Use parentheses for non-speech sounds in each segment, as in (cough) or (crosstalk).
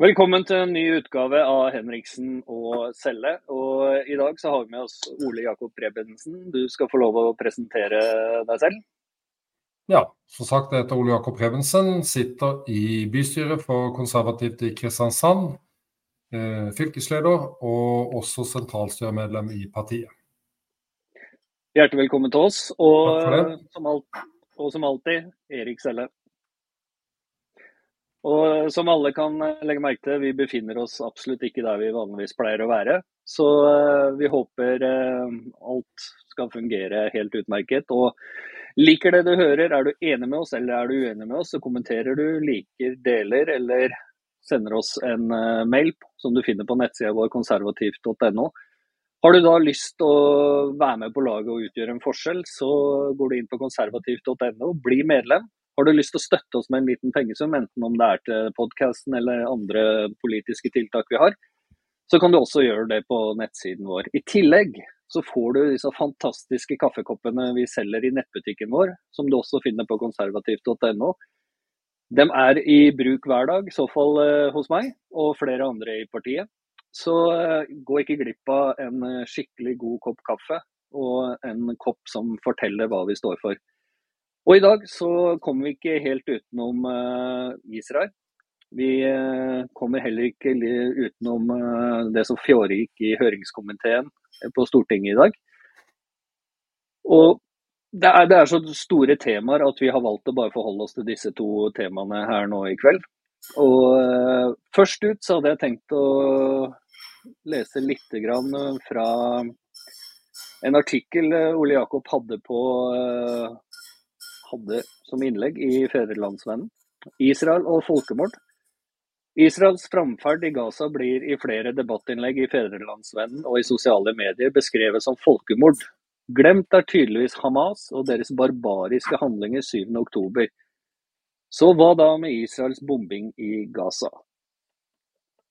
Velkommen til en ny utgave av Henriksen og Selle. Og I dag så har vi med oss Ole Jakob Prebensen. Du skal få lov å presentere deg selv. Ja, som sagt, jeg heter Ole Jakob Prebensen. Sitter i bystyret for Konservativt i Kristiansand. Eh, fylkesleder og også sentralstyremedlem i partiet. Hjertelig velkommen til oss. Og, som, alt, og som alltid, Erik Selle. Og som alle kan eh, legge merke til, vi befinner oss absolutt ikke der vi vanligvis pleier å være. Så eh, vi håper eh, alt skal fungere helt utmerket. Og liker det du hører, er du enig med oss eller er du uenig med oss, så kommenterer du, liker, deler eller sender oss en mail som du finner på nettsida vår konservativt.no. Har du da lyst til å være med på laget og utgjøre en forskjell, så går du inn på konservativt.no, bli medlem. Har du lyst til å støtte oss med en liten pengesum, enten om det er til podkasten eller andre politiske tiltak vi har, så kan du også gjøre det på nettsiden vår. I tillegg så får du disse fantastiske kaffekoppene vi selger i nettbutikken vår, som du også finner på konservativt.no. De er i bruk hver dag, i så fall eh, hos meg og flere andre i partiet. Så eh, gå ikke glipp av en skikkelig god kopp kaffe og en kopp som forteller hva vi står for. Og i dag så kommer vi ikke helt utenom uh, Israel. Vi uh, kommer heller ikke utenom uh, det som foregikk i høringskomiteen på Stortinget i dag. Og det er, det er, så store temaer at vi har valgt å bare forholde oss til disse to temaene her nå i kveld. Og først ut så hadde jeg tenkt å lese litt fra en artikkel Ole Jakob hadde på hadde som innlegg i Fedrelandsvennen. Israel og folkemord. Israels framferd i Gaza blir i flere debattinnlegg i Fedrelandsvennen og i sosiale medier beskrevet som folkemord. Glemt er tydeligvis Hamas og deres barbariske handlinger 7.10. Så hva da med Israels bombing i Gaza?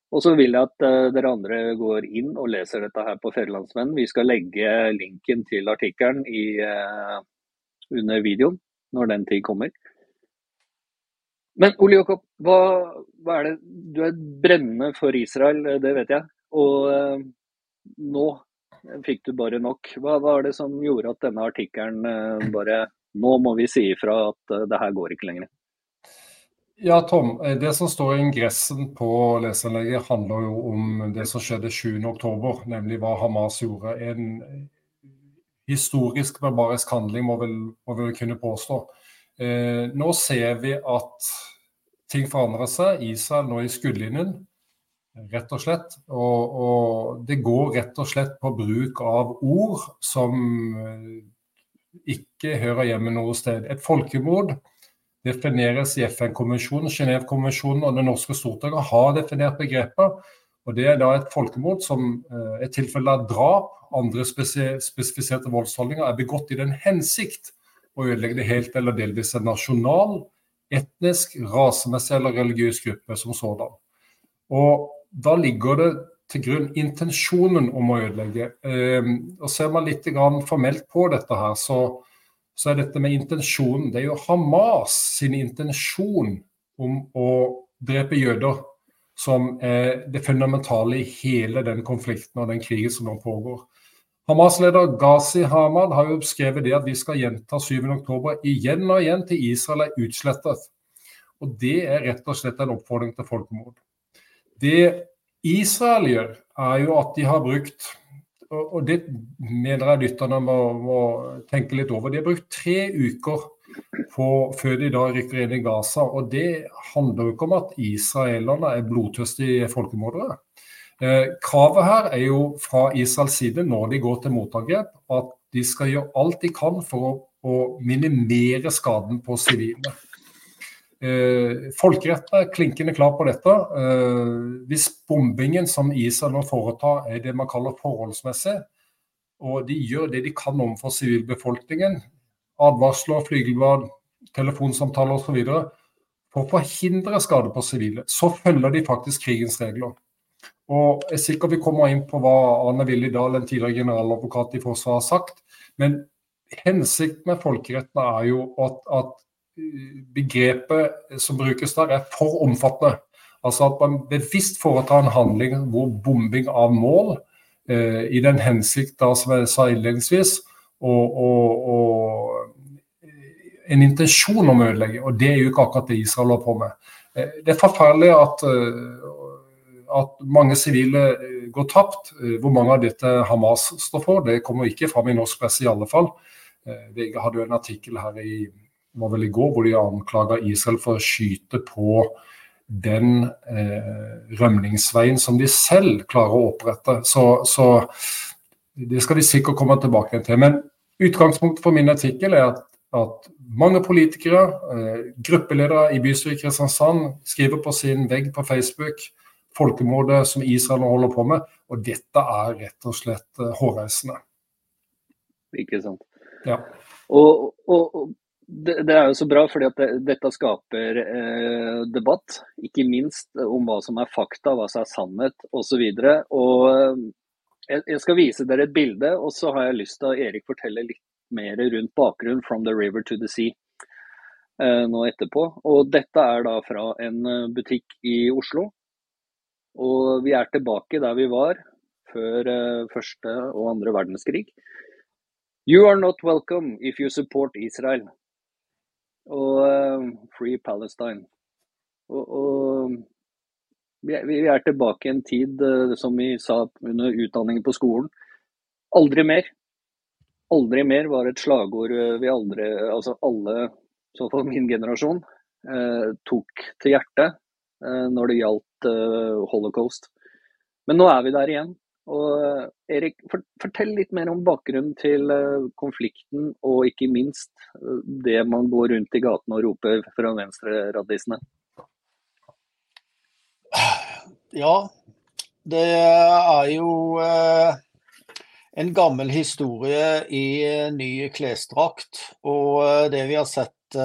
Og så vil jeg at uh, dere andre går inn og leser dette her på Fedrelandsvennen. Vi skal legge linken til artikkelen uh, under videoen når den tid kommer. Men Ole Jakob, hva, hva, er det Du er brennende for Israel, det vet jeg. Og eh, nå fikk du bare nok. Hva var det som gjorde at denne artikkelen eh, bare Nå må vi si ifra at eh, det her går ikke lenger. Ja, Tom. Eh, det som står i ingressen på leseranlegget, handler jo om det som skjedde 7.10, nemlig hva Hamas gjorde. En historisk barbarisk handling, må, vel, må vel kunne påstå. Eh, nå ser vi at ting forandrer seg. Israel nå i skuddlinjen, rett og slett. Og, og, det går rett og slett på bruk av ord som eh, ikke hører hjemme noe sted. Et folkemord defineres i FN-konvensjonen, Genévekonvensjonen og det norske Stortinget har definert begrepet. Og Det er da et folkemord som eh, er tilfelle av drap, andre spesifiserte voldsholdninger, er begått i den hensikt å ødelegge det helt eller delvis en nasjonal, etnisk, rasemessig eller religiøs gruppe som sådan. Og Da ligger det til grunn intensjonen om å ødelegge. Eh, og Ser man litt formelt på dette, her, så, så er dette med intensjonen Det er jo Hamas sin intensjon om å drepe jøder som er det fundamentale i hele den konflikten og den krigen som nå pågår. Hamas-leder Ghazi Hamad har jo skrevet det at vi skal gjenta 7.10 igjen og igjen til Israel er utslettet. Og Det er rett og slett en oppfordring til folkemord. Det Israel gjør, er jo at de har brukt og det mener jeg lytterne må, må tenke litt over. De har brukt tre uker på, før de da rykker inn i Gaza. Og det handler jo ikke om at israelerne er blodtørstige folkemordere. Eh, kravet her er jo fra Israels side, når de går til motangrep, at de skal gjøre alt de kan for å, å minimere skaden på sivile. Eh, folkeretten er klinkende klar på dette. Eh, hvis bombingen som Israel nå foretar er det man kaller forholdsmessig, og de gjør det de kan overfor sivilbefolkningen, advarsler, flygelblad, telefonsamtaler osv. For å forhindre skade på sivile, så følger de faktisk krigens regler. Og Jeg er sikker vi kommer inn på hva Arne Willy Dahl, en tidligere generaladvokat i Forsvaret, har sagt. Men hensikten med folkeretten er jo at, at begrepet som brukes der, er for omfattende. Altså at man bevisst foretar en handling hvor bombing av mål, eh, i den hensikt, som jeg sa innledningsvis, og, og, og, en intensjon om å ødelegge. Og det er jo ikke akkurat det Israel holder på med. Eh, det er forferdelig at, eh, at mange sivile eh, går tapt. Hvor mange av dette Hamas står for, det kommer ikke fram i norsk presse i alle fall. VG hadde jo en artikkel her i, var vel i går hvor de anklaga Israel for å skyte på den eh, rømningsveien som de selv klarer å opprette. Så, så, det skal de sikkert komme tilbake til. Men utgangspunktet for min artikkel er at, at mange politikere, eh, gruppeledere i bystyret i Kristiansand, skriver på sin vegg på Facebook folkemordet som Israel holder på med. Og dette er rett og slett eh, hårreisende. Ikke sant. Ja. Og, og, og det, det, er jo så bra, fordi at det, dette skaper eh, debatt. Ikke minst om hva som er fakta, hva som er sannhet osv. Og så jeg, jeg skal vise dere et bilde, og så har jeg lyst til at Erik forteller litt mer rundt bakgrunnen 'From the river to the sea' eh, nå etterpå. Og dette er da fra en eh, butikk i Oslo. Og vi er tilbake der vi var før eh, første og andre verdenskrig. You are not welcome if you support Israel og Free Palestine. Og, og vi, er, tilbake i en tid, uh, som vi sa under utdanningen på skolen. Aldri mer. Aldri mer var et slagord uh, vi aldri, altså alle, i så fall min generasjon, tok til hjertet når det gjaldt holocaust. Men nå er vi der igjen. Og eh, Erik, fortell litt mer om bakgrunnen til eh, konflikten, og ikke minst eh, det man går rundt i gatene og roper fra venstreradisene. Ja, det er jo en gammel historie i ny klesdrakt. Og det vi har sett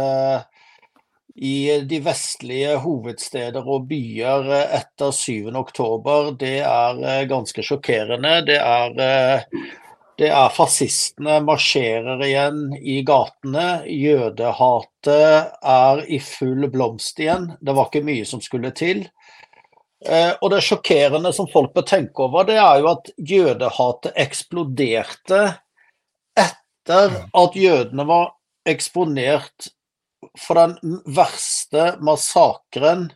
i de vestlige hovedsteder og byer etter 7.10, det er eh, ganske sjokkerende. Det er, eh, det er fascistene marsjerer igjen i gatene. Jødehatet er i full blomst igjen. Det var ikke mye som skulle til. Eh, og det sjokkerende som folk bør tenke over, det er jo at jødehatet eksploderte etter at jødene var eksponert for den verste massakren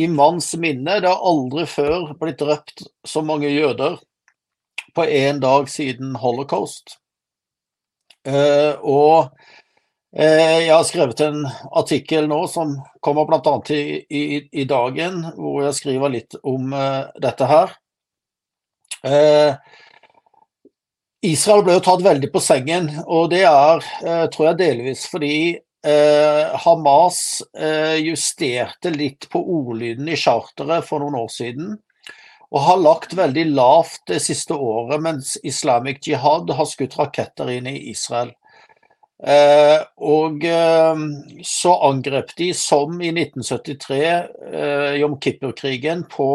i manns minne. Det har aldri før blitt drept så mange jøder på én dag siden holocaust. Uh, og jeg har skrevet en artikkel nå som kommer bl.a. I, i, i dagen, hvor jeg skriver litt om uh, dette her. Israel ble jo tatt veldig på sengen, og det er, tror jeg, delvis fordi Eh, Hamas eh, justerte litt på ordlyden i charteret for noen år siden. Og har lagt veldig lavt det siste året mens Islamic Jihad har skutt raketter inn i Israel. Eh, og eh, så angrep de, som i 1973, eh, Jom Kippur-krigen, på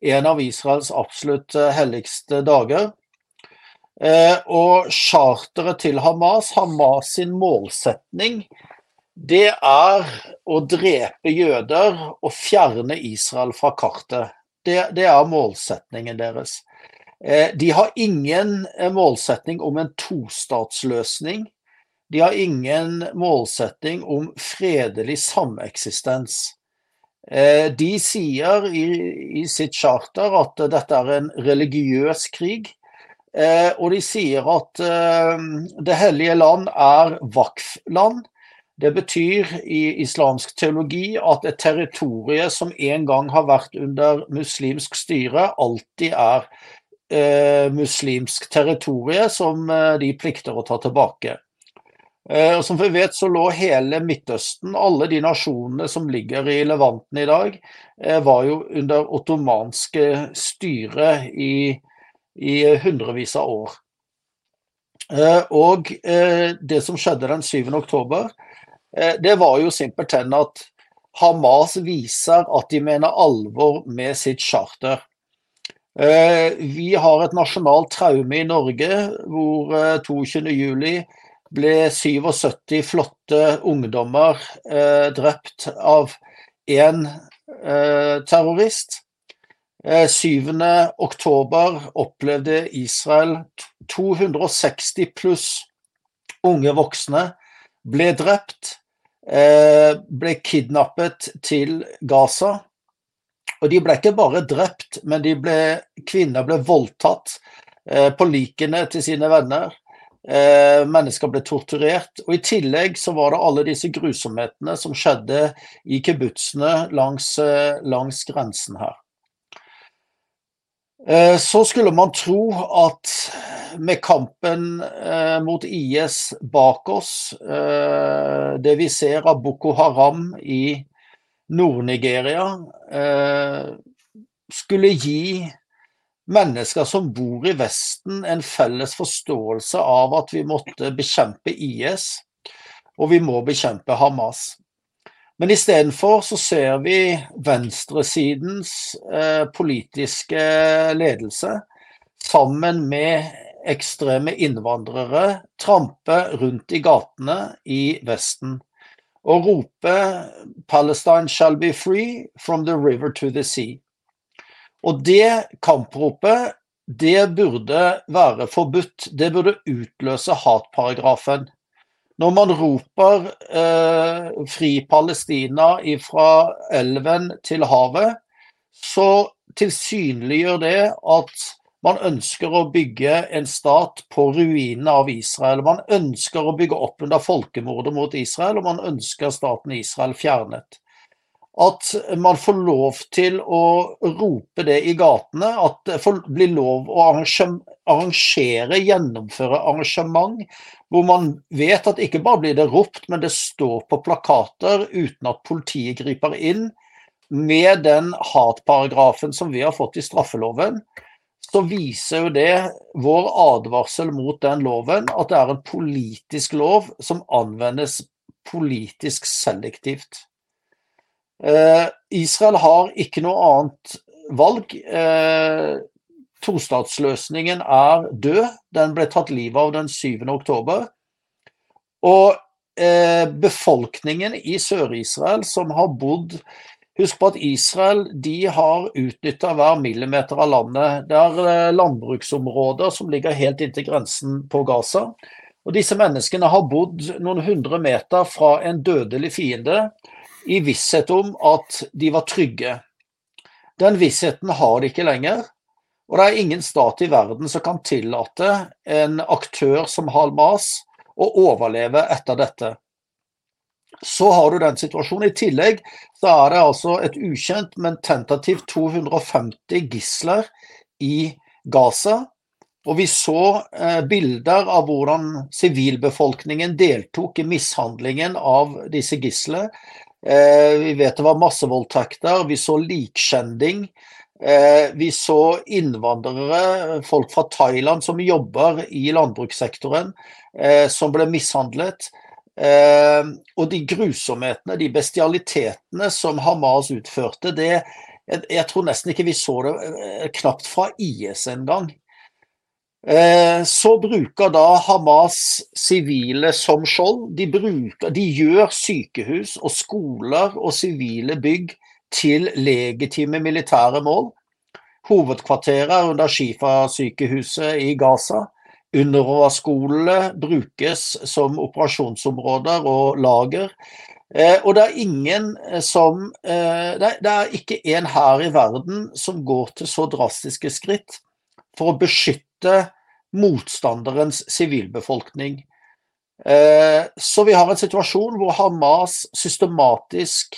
en av Israels absolutt eh, helligste dager. Eh, og charteret til Hamas, Hamas sin målsetning, det er å drepe jøder og fjerne Israel fra kartet. Det, det er målsetningen deres. Eh, de har ingen eh, målsetning om en tostatsløsning. De har ingen målsetting om fredelig sameksistens. De sier i, i sitt charter at dette er en religiøs krig. Eh, og de sier at eh, Det hellige land er vakf-land. Det betyr i islamsk teologi at et territorium som en gang har vært under muslimsk styre, alltid er eh, muslimsk territorium som eh, de plikter å ta tilbake. Eh, og som vi vet så lå hele Midtøsten, alle de nasjonene som ligger i Levanten i dag, eh, var jo under ottomanske styre i i hundrevis av år. Eh, og det som skjedde den 7. oktober, det var jo simpelthen at Hamas viser at de mener alvor med sitt charter. Vi har et nasjonalt traume i Norge hvor 22.07 ble 77 flotte ungdommer drept av én terrorist. 7. oktober opplevde Israel 260 pluss unge voksne ble drept, ble kidnappet til Gaza. Og de ble ikke bare drept, men ble, kvinner ble voldtatt på likene til sine venner. Eh, mennesker ble torturert. Og I tillegg så var det alle disse grusomhetene som skjedde i kibbutzene langs, eh, langs grensen her. Eh, så skulle man tro at med kampen mot IS bak oss, det vi ser av Boko Haram i Nord-Nigeria, skulle gi mennesker som bor i Vesten, en felles forståelse av at vi måtte bekjempe IS, og vi må bekjempe Hamas. Men istedenfor så ser vi venstresidens eh, politiske ledelse sammen med ekstreme innvandrere trampe rundt i gatene i Vesten og rope 'Palestine shall be free from the river to the sea'. Og det kampropet, det burde være forbudt. Det burde utløse hatparagrafen. Når man roper eh, 'fri Palestina' fra elven til havet, så tilsynliggjør det at man ønsker å bygge en stat på ruinene av Israel. Man ønsker å bygge opp under folkemordet mot Israel, og man ønsker staten Israel fjernet at man får lov til å rope det i gatene. At det blir lov å arrangere, gjennomføre arrangement hvor man vet at ikke bare blir det ropt, men det står på plakater uten at politiet griper inn. Med den hatparagrafen som vi har fått i straffeloven, så viser jo det vår advarsel mot den loven, at det er en politisk lov som anvendes politisk selektivt. Eh, Israel har ikke noe annet valg. Eh, tostatsløsningen er død. Den ble tatt livet av den 7. oktober. Og eh, befolkningen i Sør-Israel som har bodd Husk på at Israel de har utnytta hver millimeter av landet. Det er landbruksområder som ligger helt inntil grensen på Gaza. Og disse menneskene har bodd noen hundre meter fra en dødelig fiende i visshet om at de var trygge. Den vissheten har de ikke lenger. Og det er ingen stat i verden som kan tillate en aktør som Halmas å overleve etter dette. Så har du den situasjonen. I tillegg så er det altså et ukjent, men tentativt 250 gisler i Gaza. Og vi så eh, bilder av hvordan sivilbefolkningen deltok i mishandlingen av disse gislene. Eh, vi vet det var massevoldtekter, vi så likskjending. Eh, vi så innvandrere, folk fra Thailand som jobber i landbrukssektoren, eh, som ble mishandlet. Og de grusomhetene, de bestialitetene som Hamas utførte, det Jeg tror nesten ikke vi så det knapt fra IS engang. Eh, så bruker da Hamas sivile som skjold. De, bruker, de gjør sykehus og skoler og sivile bygg til legitime militære mål. Hovedkvarteret er under Shifa-sykehuset i Gaza. Underover-skolene brukes som operasjonsområder og lager. Eh, og det er ingen som eh, Det er ikke en her i verden som går til så drastiske skritt for å beskytte motstanderens sivilbefolkning. Eh, så vi har en situasjon hvor Hamas systematisk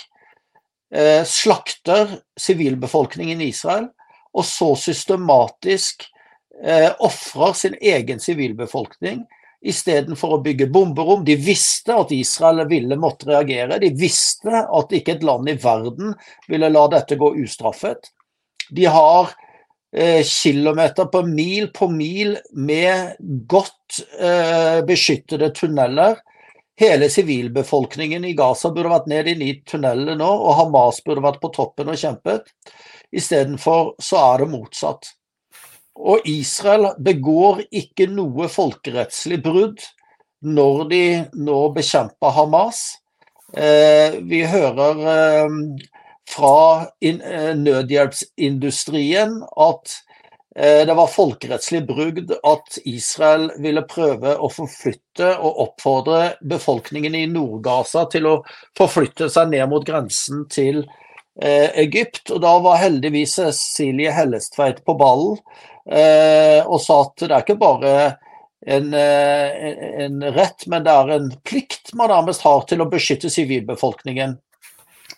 eh, slakter sivilbefolkningen i Israel, og så systematisk eh, ofrer sin egen sivilbefolkning istedenfor å bygge bomberom. De visste at Israel ville måtte reagere. De visste at ikke et land i verden ville la dette gå ustraffet. De har kilometer på mil på mil med godt eh, beskyttede tunneler. Hele sivilbefolkningen i Gaza burde vært ned i ni tunneler nå, og Hamas burde vært på toppen og kjempet. Istedenfor så er det motsatt. Og Israel begår ikke noe folkerettslig brudd når de nå bekjemper Hamas. Eh, vi hører fra nødhjelpsindustrien at det var folkerettslig brudd at Israel ville prøve å forflytte og oppfordre befolkningen i Nord-Gaza til å forflytte seg ned mot grensen til Egypt. Og da var heldigvis Cecilie Hellestveit på ballen og sa at det er ikke bare en, en, rett, men det er en plikt man nærmest har til å beskytte sivilbefolkningen.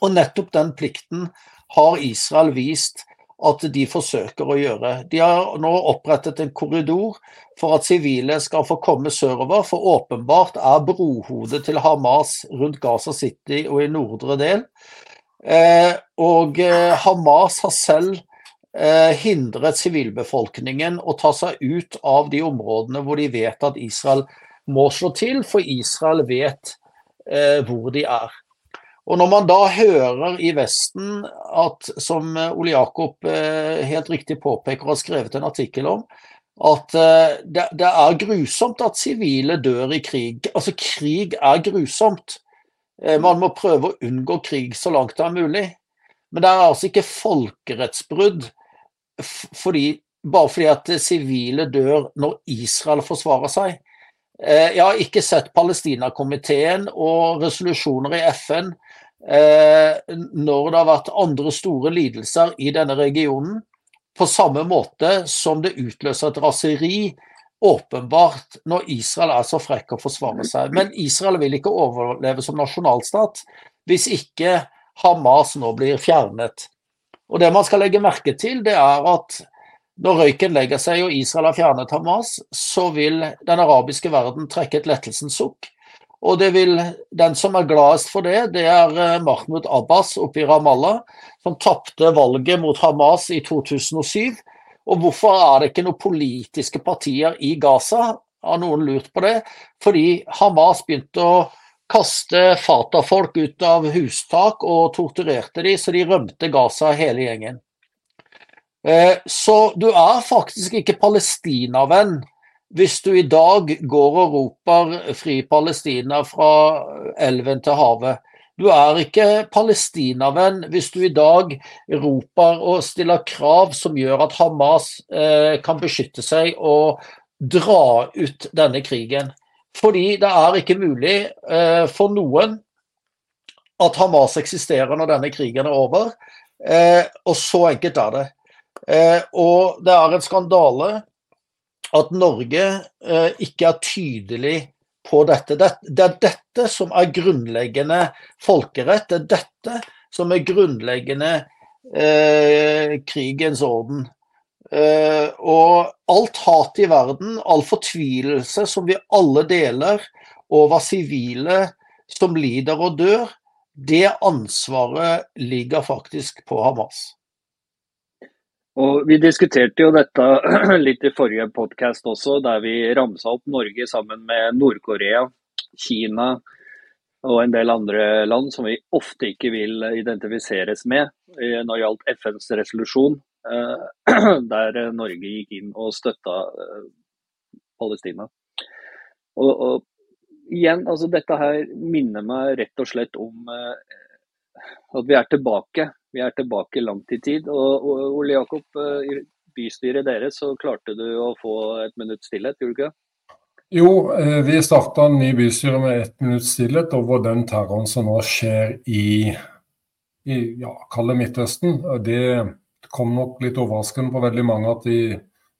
Og nettopp den plikten har Israel vist at de forsøker å gjøre. De har nå opprettet en korridor for at sivile skal få komme sørover, for åpenbart er brohodet til Hamas rundt Gaza City og i nordre del. Eh, og eh, Hamas har selv eh, hindret sivilbefolkningen å ta seg ut av de områdene hvor de vet at Israel må slå til, for Israel vet hvor de er. Og når man da hører i Vesten at, som Ole Jakob eh, helt riktig påpeker og har skrevet en artikkel om, at eh, det, det er grusomt at sivile dør i krig. Altså, krig er grusomt. Eh, man må prøve å unngå krig så langt det er mulig. Men det er altså ikke folkerettsbrudd fordi, bare fordi at sivile dør når Israel forsvarer seg. Jeg har ikke sett Palestinakomiteen og resolusjoner i FN Eh, når det har vært andre store lidelser i denne regionen, på samme måte som det utløser et raseri åpenbart når Israel er så frekk å forsvare seg. Men Israel vil ikke overleve som nasjonalstat hvis ikke Hamas nå blir fjernet. Og Det man skal legge merke til, det er at når røyken legger seg og Israel har fjernet Hamas, så vil den arabiske verden trekke et lettelsens sukk. Og vil, den som er gladest for det, det er eh, Mahmoud Abbas oppe i Ramallah, som tapte valget mot Hamas i 2007. Og hvorfor er det ikke noen politiske partier i Gaza? Har noen lurt på det? Fordi Hamas begynte å kaste Fatah-folk ut av hustak og torturerte dem, så de rømte Gaza hele gjengen. Eh, så du er faktisk ikke palestinavenn hvis du i dag går og roper 'fri Palestina' fra elven til havet. Du er ikke palestinavenn hvis du i dag roper og stiller krav som gjør at Hamas eh, kan beskytte seg og dra ut denne krigen. Fordi det er ikke mulig eh, for noen at Hamas eksisterer når denne krigen er over. Eh, og så enkelt er det. Eh, og det er en skandale at Norge eh, ikke er tydelig på dette. Det, er dette som er grunnleggende folkerett. Det er dette som er grunnleggende eh, krigens orden. Eh, og alt hat i verden, all fortvilelse som vi alle deler over sivile som lider og dør, det ansvaret ligger faktisk på Hamas. Og Vi diskuterte jo dette (clears throat) litt i forrige podkast også, der vi ramsa opp Norge sammen med Nord-Korea, Kina og en del andre land som vi ofte ikke vil identifiseres med når det gjaldt FNs resolusjon, eh, (clears throat) der Norge gikk inn og støtta eh, Palestina. Og, og igjen, altså Dette her minner meg rett og slett om eh, at vi er tilbake vi er tilbake langt i tid. Og, og Ole Jakob, eh, i bystyret deres så klarte du å få et minutts stillhet, gjorde du ikke? Jo, eh, vi starta ny bystyre med ett minutts stillhet over den terroren som nå skjer i, i ja, kalde Midtøsten. Det kom nok litt overraskende på veldig mange at de,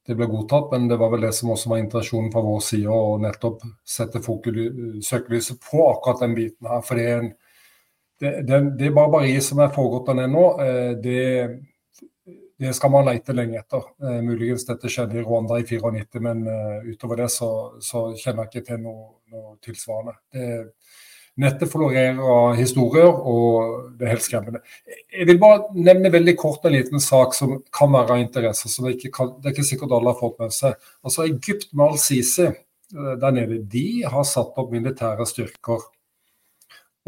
det ble godtatt, men det var vel det som også var intensjonen fra vår side, å nettopp sette søkelyset på akkurat den biten her. For det er en det, det, det barbariet som er foregått der nede nå, eh, det, det, skal man lete lenge etter. Eh, muligens dette skjedde i Rwanda i 94, men uh, utover det så, så, kjenner jeg ikke til noe, noe tilsvarende. Det, nettet florerer av historier, og det er helt skremmende. Jeg vil bare nevne veldig kort en liten sak som kan være av interesse. som det, ikke kan, det er ikke sikkert alle har fått med seg. Altså Egypt med Al-Sisi der nede, de har satt opp militære styrker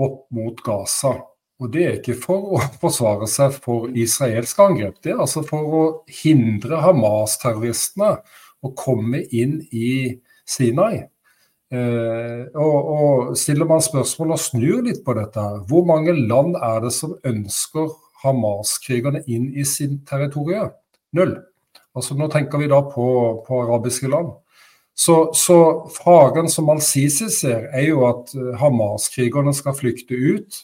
opp mot Gaza. Og det er ikke for å (laughs) forsvare seg for israelske angrep, det er altså for å hindre Hamas-terroristene å komme inn i Sinai. Eh, og, og, Stiller man spørsmål og snur litt på dette, hvor mange land er det som ønsker Hamas-krigerne inn i sin territorium? Null. Altså Nå tenker vi da på, på arabiske land. Så, så faren som Al-Sisi ser, er jo at eh, Hamas-krigerne skal flykte ut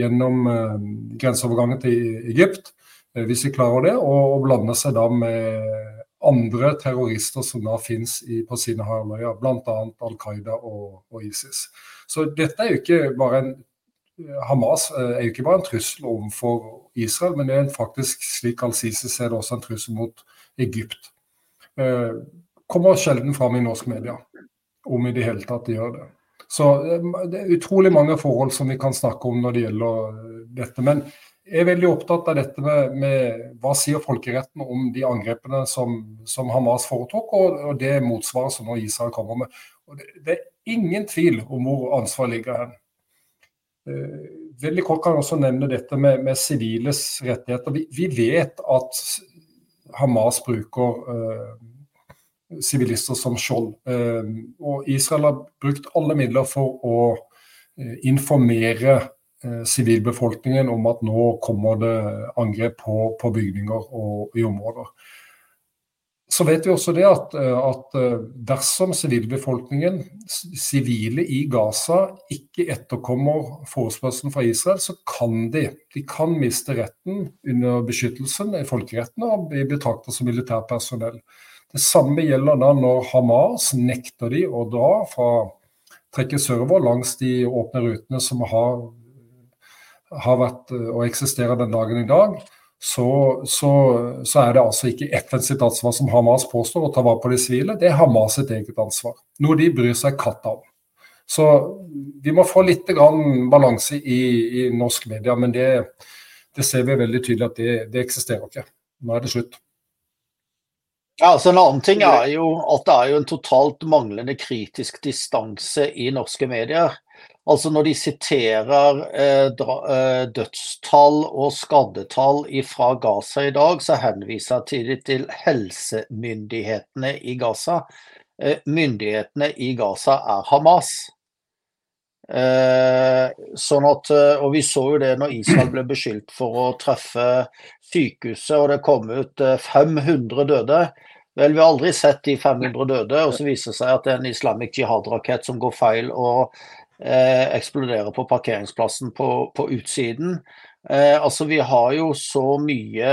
gjennom eh, grenseovergangen til Egypt, eh, hvis de klarer det, og, og blande seg da med andre terrorister som da finnes i, på sine halvøyer, bl.a. Al Qaida og, og, ISIS. Så dette er jo ikke bare en Hamas er jo ikke bare en trussel overfor Israel, men det er faktisk, slik Al-Sisi ser det, også en trussel mot Egypt. Eh, kommer sjelden fram i norsk media, om i det hele tatt de gjør det. Så eh, det er utrolig mange forhold som vi kan snakke om når det gjelder eh, dette. Men jeg er veldig opptatt av dette med, med hva sier folkeretten om de angrepene som, som Hamas foretok, og, og, det motsvaret som nå Israel kommer med. Det, det, er ingen tvil om hvor ansvaret ligger hen. Eh, veldig kort kan jeg også nevne dette med siviles rettigheter. Vi, vi, vet at Hamas bruker uh, sivilister som skjold. Eh, og Israel har brukt alle midler for å eh, informere eh, sivilbefolkningen om at nå kommer det angrep på, på bygninger og i områder. Så vet vi også det at, at dersom sivilbefolkningen, sivile i Gaza, ikke etterkommer forespørselen fra Israel, så kan de, de kan miste retten under beskyttelsen i folkeretten og bli betraktet som militærpersonell. Det samme gjelder da når Hamas nekter de å dra fra trekke server langs de åpne rutene som har, har vært og eksisterer den dagen i dag. Så, så, så, er det altså ikke FN sitt ansvar, som Hamas påstår, å ta vare på de sivile. Det er Hamas sitt eget ansvar. Noe de bryr seg katta om. Så vi må få litt balanse i, i, norsk media, men det, det, ser vi veldig tydelig at det, det eksisterer ikke. Nå er det slutt. Ja, altså En annen ting er jo at det er jo en totalt manglende kritisk distanse i norske medier. Altså Når de siterer eh, eh dødstall og skaddetall fra Gaza i dag, så henviser de til helsemyndighetene i Gaza. Eh, myndighetene i Gaza er Hamas. Eh, sånn at, eh, og Vi så jo det når Israel ble beskyldt for å treffe sykehuset og det kom ut 500 døde. Vel, vi har aldri sett de 500 døde, og så viser det seg at det er en Islamic Jihad-rakett som går feil og eh, eksploderer på parkeringsplassen på, på utsiden. Eh, altså, Vi har jo så mye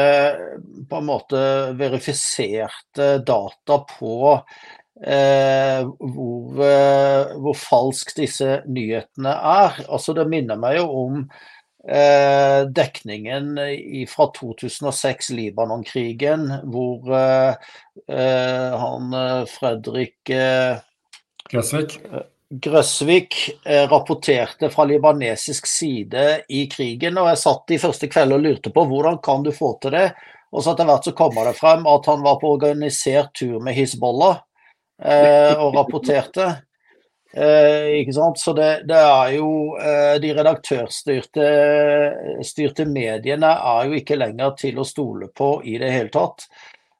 på en måte verifiserte data på eh, hvor, eh, hvor falsk disse nyhetene er. Altså, Det minner meg jo om Eh, dekningen fra 2006, Libanon-krigen, hvor eh, eh, han Fredrik Grøsvik. Grøsvik rapporterte fra libanesisk side i krigen. og Jeg satt de første kveldene og lurte på hvordan kan du få til det. Og så etter hvert så kommer det frem at han var på organisert tur med Hizbollah eh, og rapporterte. Eh, ikke sant? Så det, det er jo eh, De redaktørstyrte styrte mediene er jo ikke lenger til å stole på i det hele tatt.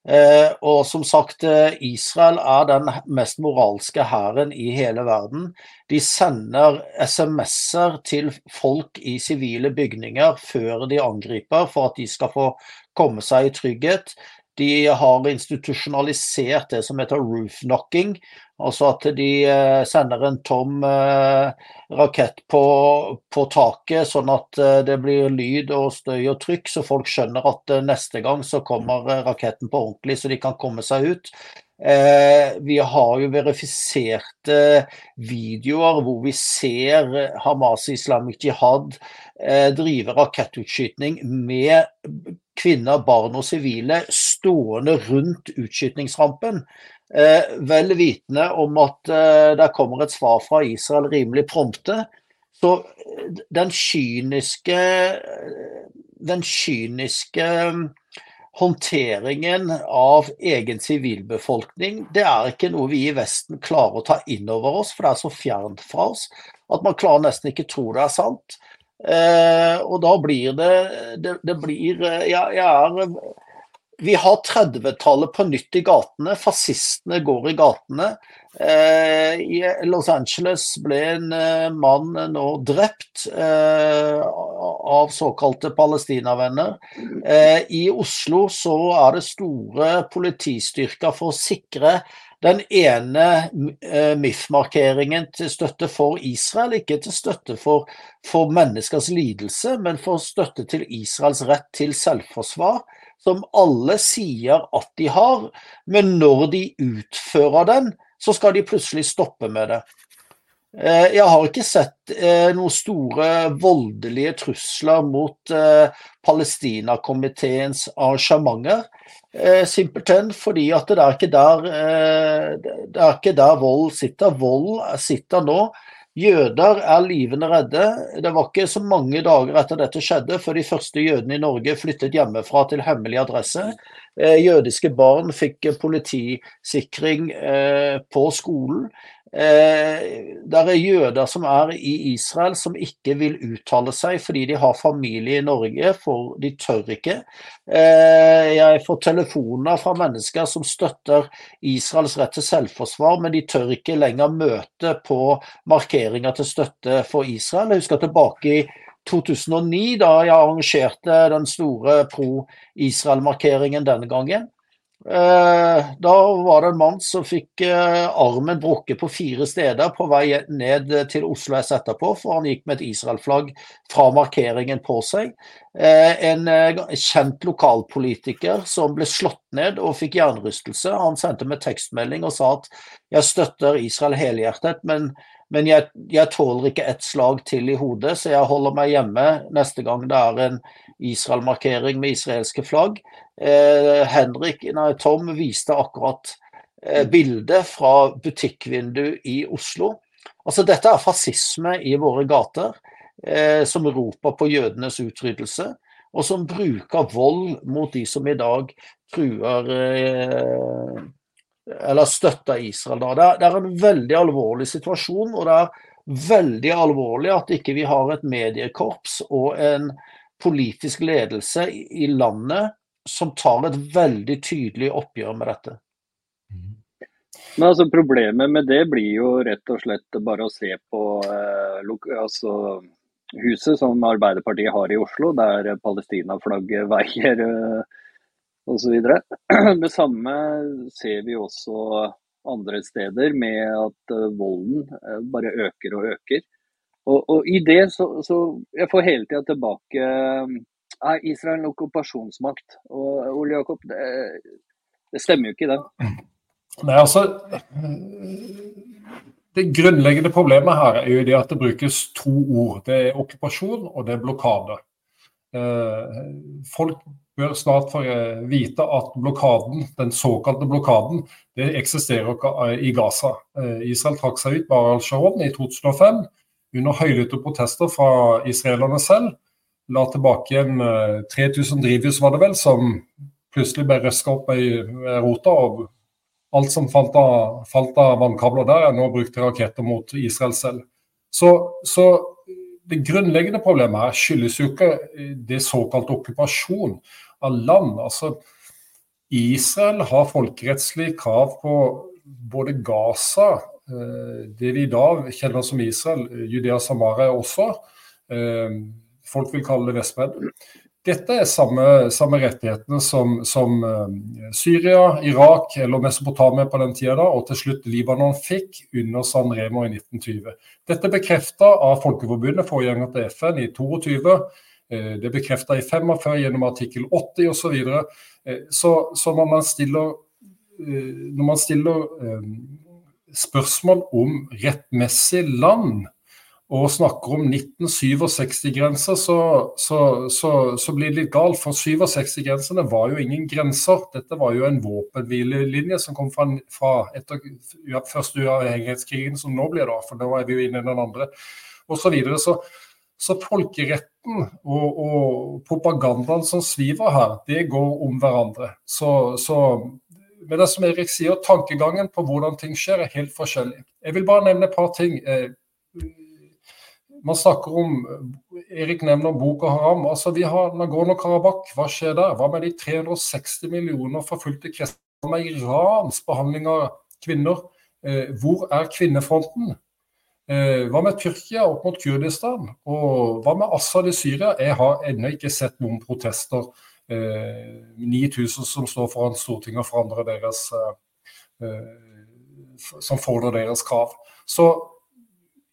Eh, og som sagt, eh, Israel er den mest moralske hæren i hele verden. De sender SMS-er til folk i sivile bygninger før de angriper, for at de skal få komme seg i trygghet. De har institusjonalisert det som heter roof knocking, altså at de eh, sender en tom eh, rakett på, på taket, sånn at eh, det blir lyd og støy og trykk, så folk skjønner at neste gang så kommer raketten på ordentlig, så de kan komme seg ut. Vi har jo verifiserte videoer hvor vi ser Hamas Islamic Jihad drive rakettutskyting med kvinner, barn og sivile stående rundt utskytningsrampen. Eh, vel vitende om at eh, det kommer et svar fra Israel rimelig prompte. Så eh, den kyniske, den kyniske mm, håndteringen av egen sivilbefolkning, det er ikke noe vi i Vesten klarer å ta inn over oss, for det er så fjernt fra oss at man klarer nesten ikke tro det er sant. Eh, og da blir det Det, det blir eh, ja, Jeg er vi har 30-tallet på nytt i gatene. Fascistene går i gatene. Eh, I Los Angeles ble en eh, mann nå drept eh, av såkalte palestinavenner. Eh, I Oslo så er det store politistyrker for å sikre den ene eh, MIF-markeringen til støtte for Israel, ikke til støtte for, for menneskers lidelse, men for støtte til Israels rett til selvforsvar som alle sier at de har, men når de utfører den, så skal de plutselig stoppe med det. Eh, jeg har ikke sett eh, noen store voldelige trusler mot eh, Palestinakomiteens arrangementer. Simpelthen fordi at det er der, det er ikke der vold sitter. Vold sitter nå Jøder er livende redde. Det var ikke så mange dager etter dette skjedde før de første jødene i Norge flyttet hjemmefra til hemmelig adresse. Eh, jødiske barn fikk politisikring eh, på skolen. Eh, der er jøder som er i Israel som ikke vil uttale seg fordi de har familie i Norge, for de tør ikke. Eh, jeg får telefoner fra mennesker som støtter Israels rett til selvforsvar, men de tør ikke lenger møte på markeringer til støtte for Israel. Jeg husker tilbake i 2009, da jeg arrangerte den store pro-Israel-markeringen denne gangen. Eh, da var det en mann som fikk eh, armen brukket på fire steder på vei ned til Oslo S etterpå, for han gikk med et Israel-flagg fra markeringen på seg. Eh, en kjent lokalpolitiker som ble slått ned og fikk hjernerystelse. Han sendte meg tekstmelding og sa at jeg støtter Israel helhjertet, men, men jeg, jeg tåler ikke ett slag til i hodet, så jeg holder meg hjemme neste gang det er en Israel-markering med israelske flagg. Eh, Henrik, nei, Tom viste akkurat eh, bildet fra butikkvindu i Oslo. Altså Dette er fascisme i våre gater, eh, som roper på jødenes utryddelse, og som bruker vold mot de som i dag truer eh, eller støtter Israel. Da. Det, er, det er en veldig alvorlig situasjon, og det er veldig alvorlig at ikke vi har et mediekorps og en politisk ledelse i landet som tar et veldig tydelig oppgjør med dette. Men altså Problemet med det blir jo rett og slett bare å se på eh, altså, huset som Arbeiderpartiet har i Oslo, der Palestina-flagget (laughs) veier eh, osv. (clears throat) Det samme ser vi også andre steder, med at eh, volden eh, bare øker og øker. Og, og i det så, så Jeg får hele tida tilbake er Israel en okkupasjonsmakt? Og Ole Jakob, det, det stemmer jo ikke, det. (clears throat) Nei, altså Det grunnleggende problemet her er jo det at det brukes to ord. Det er okkupasjon og det er blokade. Eh, folk bør snart få vite at blokaden, den såkalte blokaden, det eksisterer i Gaza. Eh, Israel trakk seg ut bare Al-Sharon i 2005 under høylytte protester fra israelerne selv la tilbake igjen 3000 eh, drivhus, var det vel, som plutselig ble røska opp i rota. og Alt som falt av, falt av vannkabler der, er nå brukt til raketter mot Israel selv. Så, så det grunnleggende problemet her skyldes jo ikke det såkalte okkupasjon av land. Altså, Israel har folkerettslig krav på både Gaza, eh, det vi i dag kjenner som Israel, Judea Samaria også, eh, folk vil kalle det Vestbredden. Dette er samme, samme rettighetene som, som uh, Syria, Irak eller Mesopotamia på den tida, og til slutt Libanon fikk under San Remo i 1920. Dette er bekrefta av Folkeforbundet, forgjenger til FN, i 22. Uh, det er bekrefta i 45 gjennom artikkel 80 osv. Så, videre. uh, så Så når man stiller, når man stiller spørsmål om rettmessig land, og snakker om 1967-grenser, så, så, så, så, blir det litt galt. For 67-grensene var jo ingen grenser. Dette var jo en våpenhvilelinje som kom fra, fra etter ja, første uavhengighetskrigen, som nå blir da, for nå er vi jo inne i den andre, osv. Så, så så folkeretten og, og, propagandaen som sviver her, det går om hverandre. Så, så men det som Erik sier, tankegangen på hvordan ting skjer, er helt forskjellig. Jeg vil bare nevne et par ting. Eh, man snakker om Erik nevner Boko Haram. altså Vi har Nagorno-Karabakh. Hva skjer der? Hva med de 360 millioner forfulgte kristne? Med Irans behandling av kvinner? Eh, hvor er kvinnefronten? Eh, hva med Tyrkia opp mot Kurdistan? Og hva med Assad i Syria? Jeg har ennå ikke sett noen protester. 9000 som står foran Stortinget og forandrer deres som fordrer deres krav. Så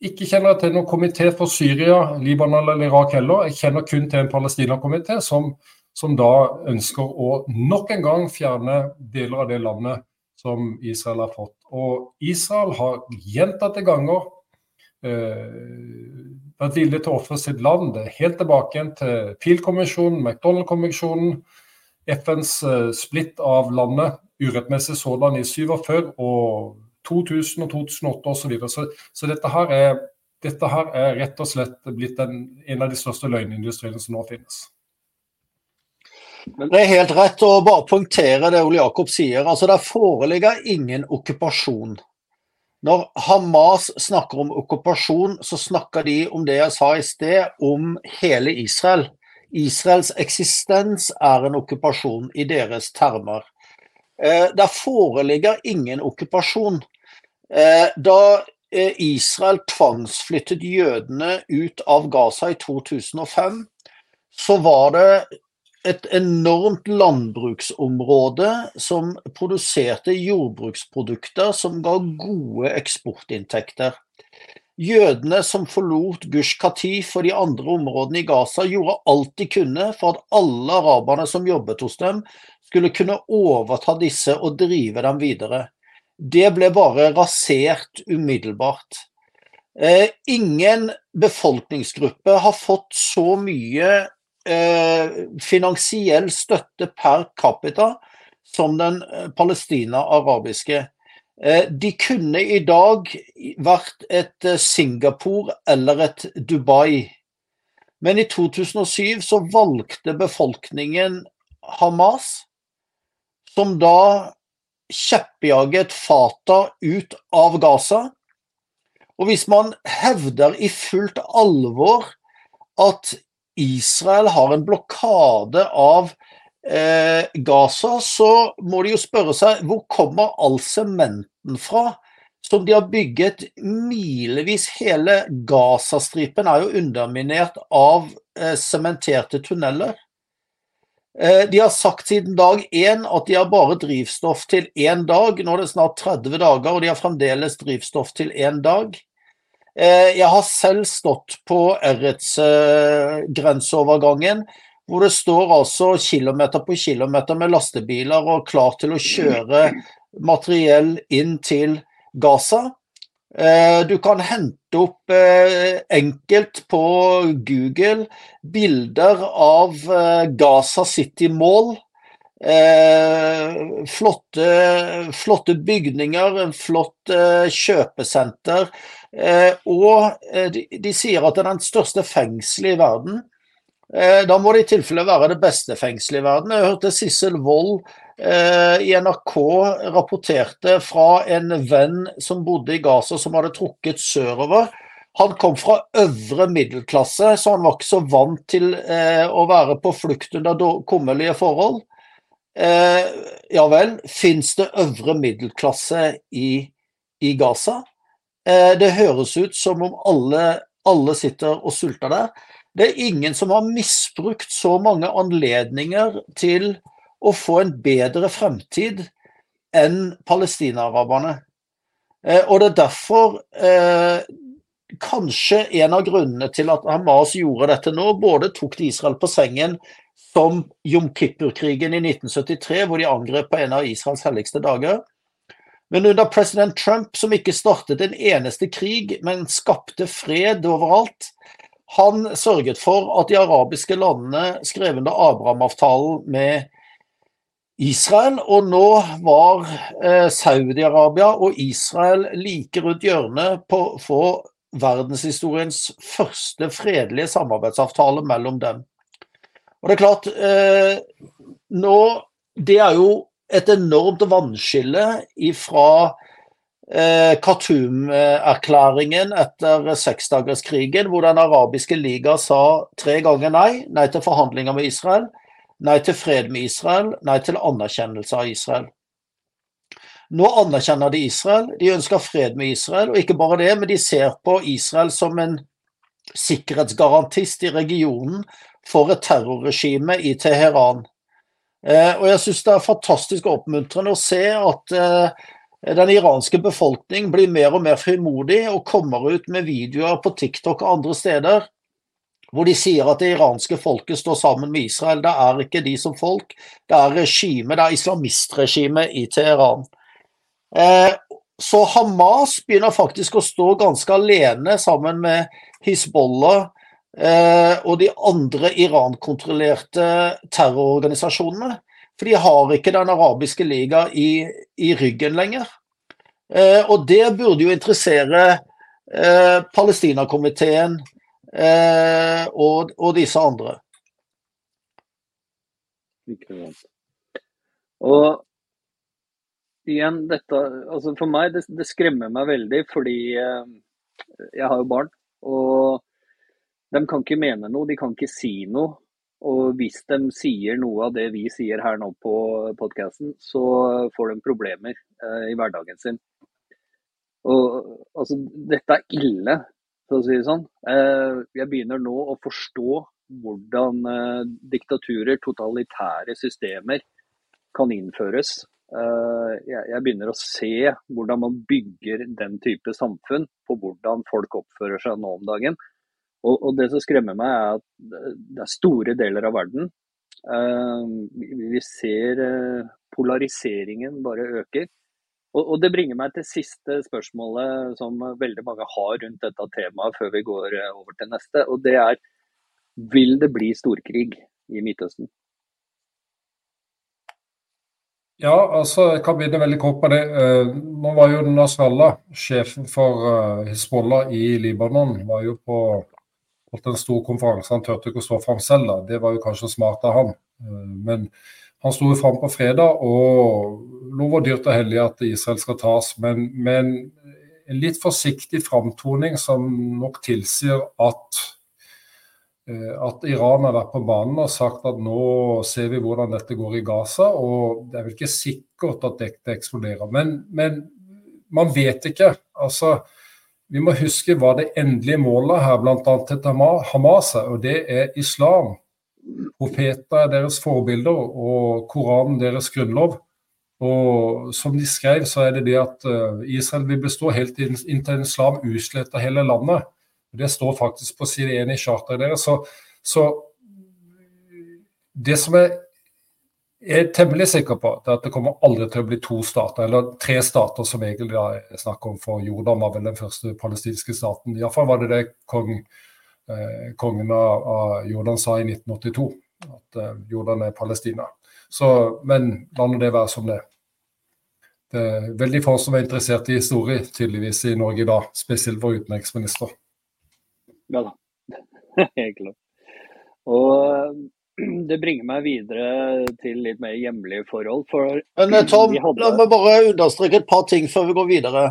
ikke kjenner jeg til noen komité for Syria, Libanon eller Irak heller. Jeg kjenner kun til en Palestina-komité som, som, da ønsker å nok en gang fjerne deler av det landet som Israel har fått. Og Israel har gjentatte ganger eh, vært villig til å ofre sitt land helt tilbake igjen til Peel-kommisjonen, McDonald-kommisjonen, FNs eh, splitt av landet, urettmessig sådan i 47 og 2000 og 2008 osv. Så, videre. så dette her, er, dette her er rett og slett blitt en, en av de største løgnindustriene som nå finnes. Det er helt rett å bare punktere det Ole Jakob sier. altså Det foreligger ingen okkupasjon. Når Hamas snakker om okkupasjon, så snakker de om det jeg sa i sted, om hele Israel. Israels eksistens er en okkupasjon i deres termer. Eh, det foreligger ingen okkupasjon. Eh, da eh, Israel tvangsflyttet jødene ut av Gaza i 2005, så var det et enormt landbruksområde som produserte jordbruksprodukter som ga gode eksportinntekter. Jødene som forlot Gush Katif og de andre områdene i Gaza, gjorde alt de kunne for at alle araberne som jobbet hos dem, skulle kunne overta disse og drive dem videre. Det ble bare rasert umiddelbart. Eh, ingen befolkningsgruppe har fått så mye eh, finansiell støtte per capita som den eh, palestina-arabiske. Eh, de kunne i dag vært et eh, Singapore eller et Dubai. Men i 2007 så valgte befolkningen Hamas, som da kjeppjaget Fatah ut av Gaza. Og hvis man hevder i fullt alvor at Israel har en blokade av eh, Gaza, så må de jo spørre seg hvor kommer all sementen fra? Som de har bygget milevis. Hele Gazastripen er jo underminert av eh, sementerte tunneler. Eh, de har sagt siden dag én at de har bare drivstoff til én dag. Nå er det snart 30 dager, og de har fremdeles drivstoff til én dag. Eh, jeg har selv stått på Eretz-grenseovergangen hvor det står altså kilometer på kilometer med lastebiler og klar til å kjøre materiell inn til Gaza. Eh, du kan hente opp eh, enkelt på Google bilder av eh, Gaza City Mall. Flotte, flotte bygninger, en flott kjøpesenter. Og de, de sier at det er den største fengselet i verden. Eh, da må det i tilfelle være det beste fengselet i verden. Jeg hørte Sissel Wold eh, i NRK rapporterte fra en venn som bodde i Gaza, som hadde trukket sørover. Han kom fra øvre middelklasse, så han var ikke så vant til eh, å være på flukt under kummerlige forhold. Eh, ja vel, fins det øvre middelklasse i, i Gaza? Eh, det høres ut som om alle, alle sitter og sulter der. Det er ingen som har misbrukt så mange anledninger til å få en bedre fremtid enn palestinaraberne. Eh, og det er derfor eh, kanskje en av grunnene til at Hamas gjorde dette nå, både tok de Israel på sengen som Jom Kippur-krigen i 1973, hvor de angrep på en av Israels helligste dager. Men under president Trump, som ikke startet en eneste krig, men skapte fred overalt, han sørget for at de arabiske landene skrev under Abraham-avtalen med Israel, og nå var eh, Saudi-Arabia og Israel like rundt hjørnet på å få verdenshistoriens første fredelige samarbeidsavtale mellom dem. Og det er klart, eh, nå Det er jo et enormt vannskille ifra eh, Khartoum-erklæringen etter seksdagerskrigen, hvor Den arabiske liga sa tre ganger nei. Nei til forhandlinger med Israel, nei til fred med Israel, nei til anerkjennelse av Israel. Nå anerkjenner de Israel, de ønsker fred med Israel, og ikke bare det, men de ser på Israel som en sikkerhetsgarantist i regionen for et terrorregime i Teheran. Eh, og jeg syns det er fantastisk oppmuntrende å se at eh, den iranske befolkning blir mer og mer frimodig og kommer ut med videoer på TikTok og andre steder hvor de sier at det iranske folket står sammen med Israel. Det er ikke de som folk, det er regime, det er islamistregimet i Teheran. Eh, så Hamas begynner faktisk å stå ganske alene sammen med Hizbollah eh, og de andre Iran-kontrollerte terrororganisasjonene. For de har ikke Den arabiske liga i, i ryggen lenger. Eh, og det burde jo interessere eh, Palestinakomiteen og, og, disse andre. Og igjen, dette altså For meg, det, det, skremmer meg veldig, fordi eh, jeg har jo barn. Og de kan ikke mene noe, de kan ikke si noe. Og hvis de sier noe av det vi sier her nå på podkasten, så får de problemer eh, i hverdagen sin. Og altså, dette er ille, for å si det sånn. Eh, jeg begynner nå å forstå hvordan eh, diktaturer, totalitære systemer, kan innføres. Eh, jeg, begynner å se hvordan man bygger den type samfunn, på hvordan folk oppfører seg nå om dagen. Og, Det som skremmer meg, er at det er store deler av verden. Vi ser polariseringen bare øker. Og, Det bringer meg til siste spørsmålet som veldig mange har rundt dette temaet før vi går uh, over til neste. og det er Vil det bli storkrig i Midtøsten? Ja, altså jeg kan begynne veldig kort på det. Nå var jo Nasrallah, sjefen for Hizbollah i Libanon, var jo på holdt en stor konferanse. Han turte ikke å stå fram selv, da. det var jo kanskje smart av han. Eh, men han sto fram på fredag og lover dyrt og hellig at Israel skal tas. Men med en litt forsiktig framtoning som nok tilsier at eh, at Iran har vært på banen og sagt at nå ser vi hvordan dette går i Gaza. og Det er vel ikke sikkert at dette eksploderer. Men, men man vet ikke. altså vi må huske hva det endelige målet her bl.a. til Hamas er, og det er islam. Profeter er deres forbilder, og Koranen deres grunnlov. Og som de skrev, så er det det at eh, Israel vil bestå helt inntil islam utsletter hele landet. Det står faktisk på side 1 i charteret deres. Så, så det som jeg er temmelig sikker på er at det kommer aldri til å bli to stater, eller tre stater som egentlig er snakk om, for Jordan var vel den første palestinske staten. Iallfall var det det kong, kongen av, av, Jordan sa i 1982, at eh, Jordan er Palestina. Så, men la nå det være som det. Det er veldig få som er interessert i historie, tydeligvis, i Norge i dag. Spesielt vår utenriksminister. Ja da, (laughs) helt klart. Og det bringer meg videre til litt mer hjemlige forhold. For Men eh, Tom, hadde... la meg bare understreke et par ting før vi går videre.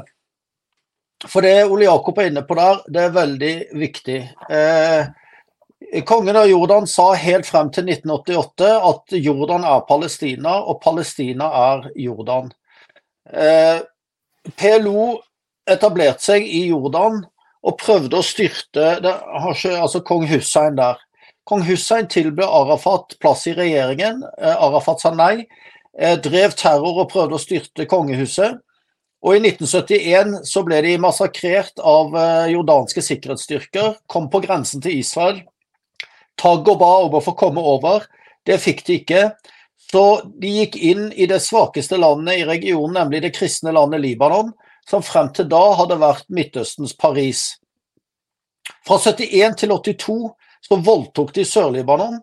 For det Ole Jakob er inne på der, det er veldig viktig. Eh, kongen av Jordan sa helt frem til 1988 at Jordan er Palestina, og Palestina er Jordan. Eh, PLO etablerte seg i Jordan og prøvde å styrte det, altså kong Hussein der. Kong Hussein tilbød Arafat plass i regjeringen. Eh, Arafat sa nei. Eh, drev terror og prøvde å styrte kongehuset. Og I 1971 så ble de massakrert av eh, jordanske sikkerhetsstyrker. Kom på grensen til Israel. Tagg og ba om å få komme over. Det fikk de ikke. Så de gikk inn i det svakeste landet i regionen, nemlig det kristne landet Libanon, som frem til da hadde vært Midtøstens Paris. Fra 71 til 82 så voldtok de Sør-Libanon.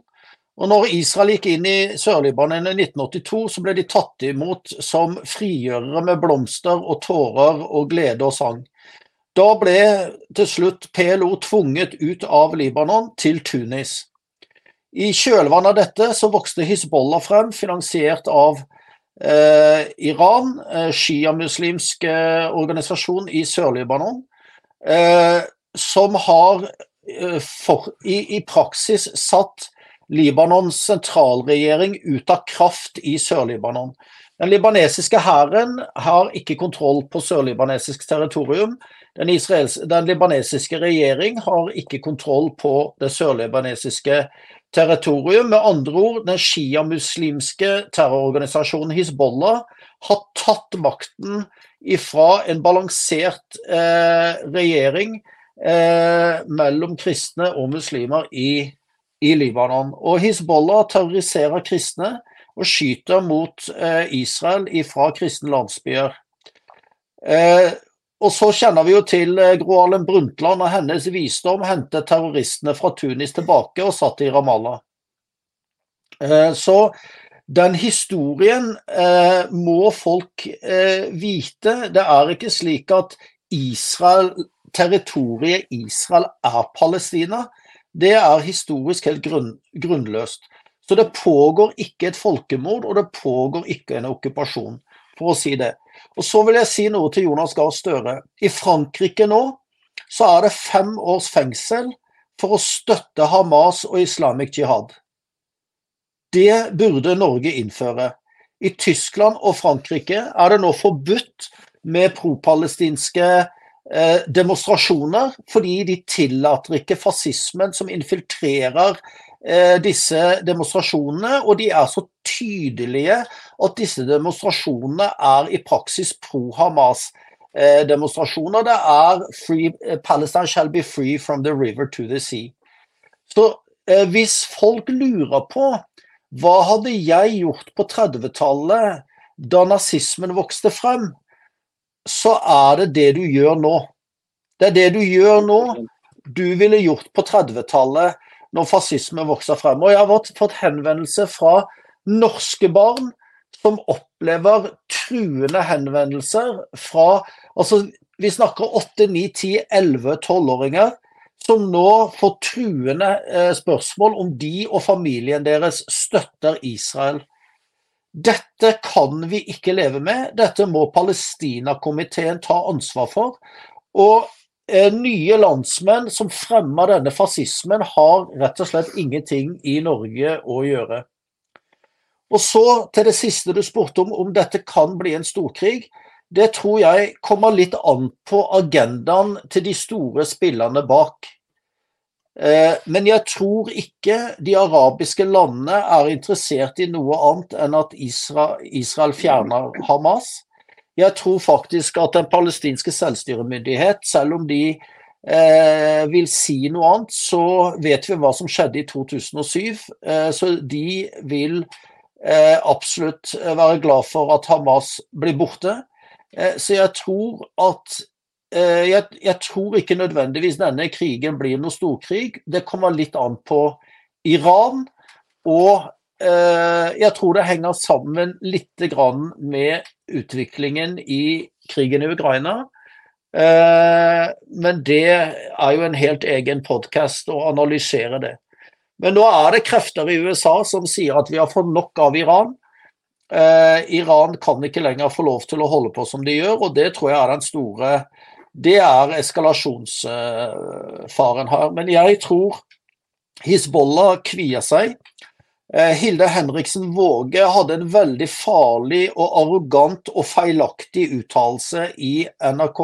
Og når Israel gikk inn i Sør-Libanon i 1982, så ble de tatt imot som frigjørere med blomster og tårer og glede og sang. Da ble til slutt PLO tvunget ut av Libanon til Tunis. I kjølvannet av dette så vokste Hizbollah frem, finansiert av eh, Iran, eh, sjiamuslimsk eh, organisasjon i Sør-Libanon, eh, som har eh, for, i, i, praksis satt Libanons sentralregjering ut av kraft i Sør-Libanon. Den libanesiske hæren har ikke kontroll på sørlibanesisk territorium. Den, den, libanesiske regjering har ikke kontroll på det sørlibanesiske territorium. Med andre ord, den sjiamuslimske terrororganisasjonen Hizbollah har tatt makten ifra en balansert eh, regjering eh, mellom kristne og muslimer i, i Libanon. Og Hizbollah terroriserer kristne og skyter mot eh, Israel fra kristne landsbyer. Eh, og så kjenner vi jo til eh, Gro Harlem Brundtland og hennes visdom hentet terroristene fra Tunis tilbake og satt i Ramallah. Så den historien må folk vite. Det er ikke slik at Israel, territoriet Israel er Palestina. Det er historisk helt grunn, grunnløst. Så det pågår ikke et folkemord, og det pågår ikke en okkupasjon, for å si det. Og Så vil jeg si noe til Jonas Gahr Støre. I Frankrike nå så er det fem års fengsel for å støtte Hamas og Islamic Jihad. Det burde Norge innføre. I Tyskland og Frankrike er det nå forbudt med propalestinske eh, demonstrasjoner, fordi de tillater ikke fascismen som infiltrerer Eh, disse demonstrasjonene, og de er så tydelige at disse demonstrasjonene er i praksis pro-Hamas-demonstrasjoner. Det er free, eh, 'Palestine shall be free from the river to the sea'. Så eh, hvis folk lurer på hva hadde jeg gjort på 30-tallet da nazismen vokste frem, så er det det du gjør nå. Det er det du gjør nå. Du ville gjort på 30-tallet når fascisme vokser frem. Og jeg har fått henvendelse fra norske barn som opplever truende henvendelser fra altså Vi snakker 8, 9, 10, 11, 12-åringer som nå får truende eh, spørsmål om de og familien deres støtter Israel. Dette kan vi ikke leve med. Dette må Palestina-komiteen ta ansvar for. Og Eh, nye landsmenn som fremmer denne fascismen, har rett og slett ingenting i Norge å gjøre. Og så til det siste du spurte om, om dette kan bli en storkrig. Det tror jeg kommer litt an på agendaen til de store spillerne bak. Eh, men jeg tror ikke de arabiske landene er interessert i noe annet enn at Israel, fjerner Hamas. Jeg tror faktisk at den palestinske selvstyremyndighet, selv om de eh, vil si noe annet, så vet vi hva som skjedde i 2007. Eh, så de vil eh, absolutt være glad for at Hamas blir borte. Eh, så jeg tror at jeg, jeg, tror ikke nødvendigvis denne krigen blir noe storkrig. Det kommer litt an på Iran og Eh, jeg tror det henger sammen litt med utviklingen i krigen i Ukraina. Eh, men det er jo en helt egen podkast å analysere det. Men nå er det krefter i USA som sier at vi har fått nok av Iran. Eh, Iran kan ikke lenger få lov til å holde på som de gjør, og det tror jeg er den store Det er eskalasjonsfaren her. Men jeg tror Hizbollah kvier seg. Eh, Hilde Henriksen Våge hadde en veldig farlig og arrogant og feilaktig uttalelse i NRK.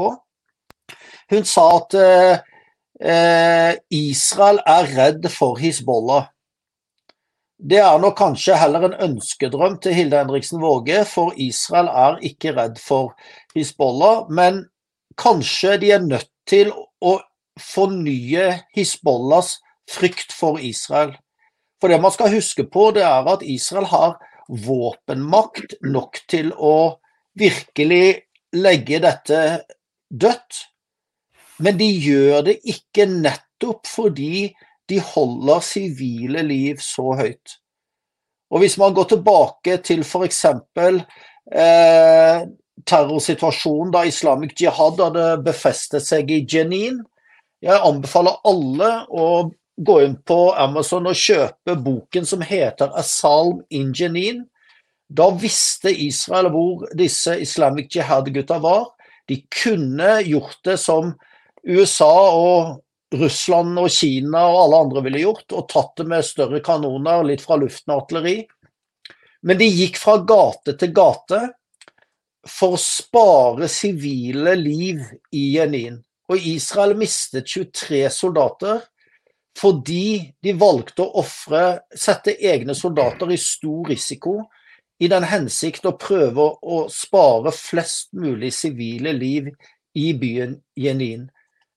Hun sa at eh, eh, Israel er redd for Hizbollah. Det er nok kanskje heller en ønskedrøm til Hilde Henriksen Våge, for Israel er ikke redd for Hizbollah. Men kanskje de er nødt til å fornye Hizbollahs frykt for Israel. For det man skal huske på, det er at Israel har våpenmakt nok til å virkelig legge dette dødt. Men de gjør det ikke nettopp fordi de holder sivile liv så høyt. Og Hvis man går tilbake til f.eks. Eh, terrorsituasjonen da Islamic Jihad hadde befestet seg i Jenin Jeg anbefaler alle å gå inn på Amazon og kjøpe boken som heter 'A Salm in Jenin'. Da visste Israel hvor disse Islamic Jihad-gutta var. De kunne gjort det som USA og Russland og Kina og alle andre ville gjort, og tatt det med større kanoner, litt fra luften og artilleri. Men de gikk fra gate til gate for å spare sivile liv i Jenin. Og Israel mistet 23 soldater fordi de valgte å offre, sette egne soldater i stor risiko i den hensikt å prøve å spare flest mulig sivile liv i byen Jenin.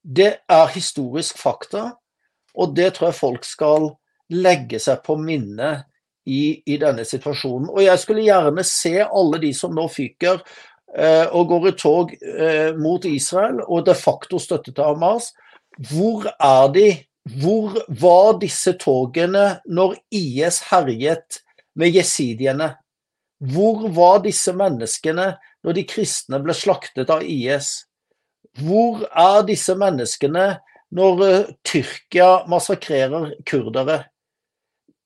Det er historisk fakta, og det tror jeg folk skal legge seg på minnet i, i, denne situasjonen. Og jeg skulle gjerne se alle de som nå fyker eh, og går i tog eh, mot Israel og de facto støtte til Hamas. Hvor er de hvor var disse togene når IS herjet med jesidiene? Hvor var disse menneskene når de kristne ble slaktet av IS? Hvor er disse menneskene når uh, Tyrkia massakrerer kurdere?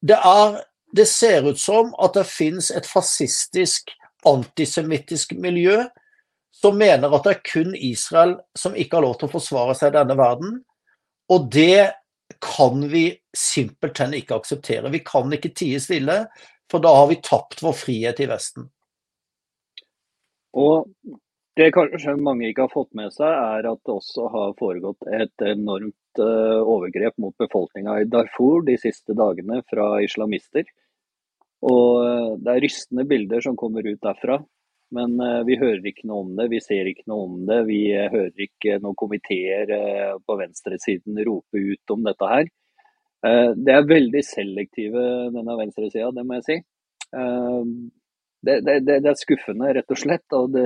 Det, er, det ser ut som at det finnes et fascistisk, antisemittisk miljø som mener at det er kun Israel som ikke har lov til å forsvare seg i denne verden. Og det kan vi simpelthen ikke akseptere. Vi kan ikke tie stille, for da har vi tapt vår frihet i Vesten. Og det kanskje mange ikke har fått med seg, er at det også har foregått et enormt eh, overgrep mot befolkninga i Darfur de siste dagene fra islamister. Og eh, det er rystende bilder som kommer ut derfra. Men uh, vi hører ikke noe om det, vi ser ikke noe om det. Vi hører ikke noen komiteer på venstresiden rope ut om dette her. det er veldig selektive, denne venstresida, det må jeg si. Det, det, det, er skuffende, rett og slett. Og det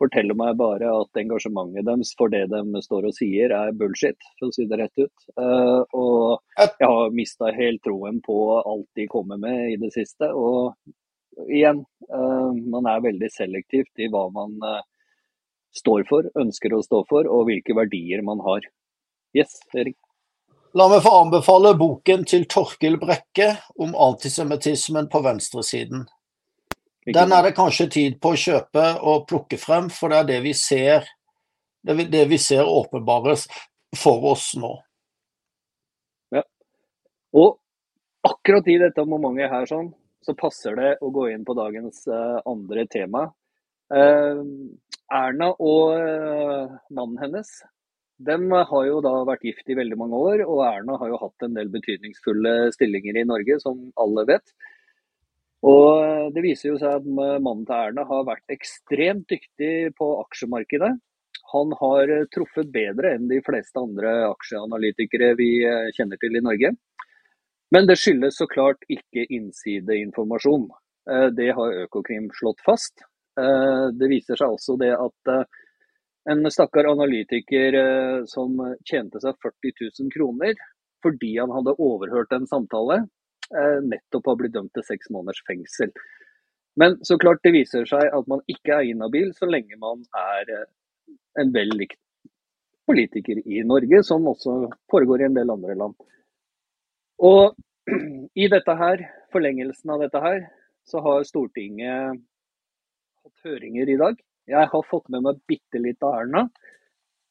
forteller meg bare at engasjementet deres for det de står og sier, er bullshit, for å si det rett ut. og jeg har mista helt troen på alt de kommer med i det siste. og igjen, uh, man er veldig selektivt i hva man uh, står for, ønsker å stå for, og hvilke verdier man har. Yes, Erik. La meg få anbefale boken til Torkil Brekke om antisemittismen på venstresiden. Den er det kanskje tid på å kjøpe og plukke frem, for det er det vi ser det, det vi ser åpenbares for oss nå. Ja. Og akkurat i dette momentet her sånn, så passer det å gå inn på dagens uh, andre tema. Uh, Erna og uh, mannen hennes de har jo da vært gift i veldig mange år, og Erna har jo hatt en del betydningsfulle stillinger i Norge, som alle vet. Og Det viser jo seg at mannen til Erna har vært ekstremt dyktig på aksjemarkedet. Han har truffet bedre enn de fleste andre aksjeanalytikere vi kjenner til i Norge. Men det skyldes så klart ikke innsideinformasjon. Eh, det har Økokrim slått fast. Eh, det viser seg også det at eh, en stakkar analytiker som tjente seg 40 000 kroner fordi han hadde overhørt en samtale, nettopp har blitt dømt til seks måneders fengsel. Men så klart det viser seg at man ikke er inhabil så lenge man er en vel likt politiker i Norge, som også foregår i en del andre land. Og (clears throat) i dette her, forlengelsen av dette her, så har Stortinget hatt høringer i dag. Jeg har fått med meg bitte litt av Erna.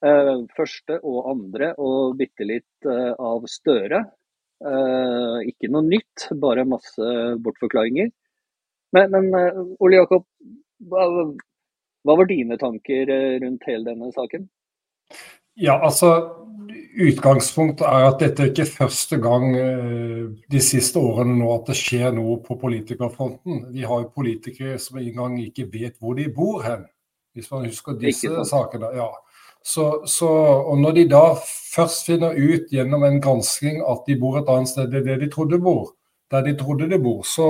Eh, første og andre, og bitte litt eh, av Støre. Eh, ikke noe nytt, bare masse bortforklaringer. Men, men eh, Ole Jakob, hva, hva var dine tanker eh, rundt hele denne saken? Ja, altså Utgangspunktet er at dette er ikke første gang de siste årene nå at det skjer noe på politikerfronten. Vi har jo politikere som engang ikke vet hvor de bor hen, hvis man husker disse sakene. Ja. Så, så, og når de da først finner ut gjennom en gransking at de bor et annet sted enn det de trodde bor, der de trodde de bor, så,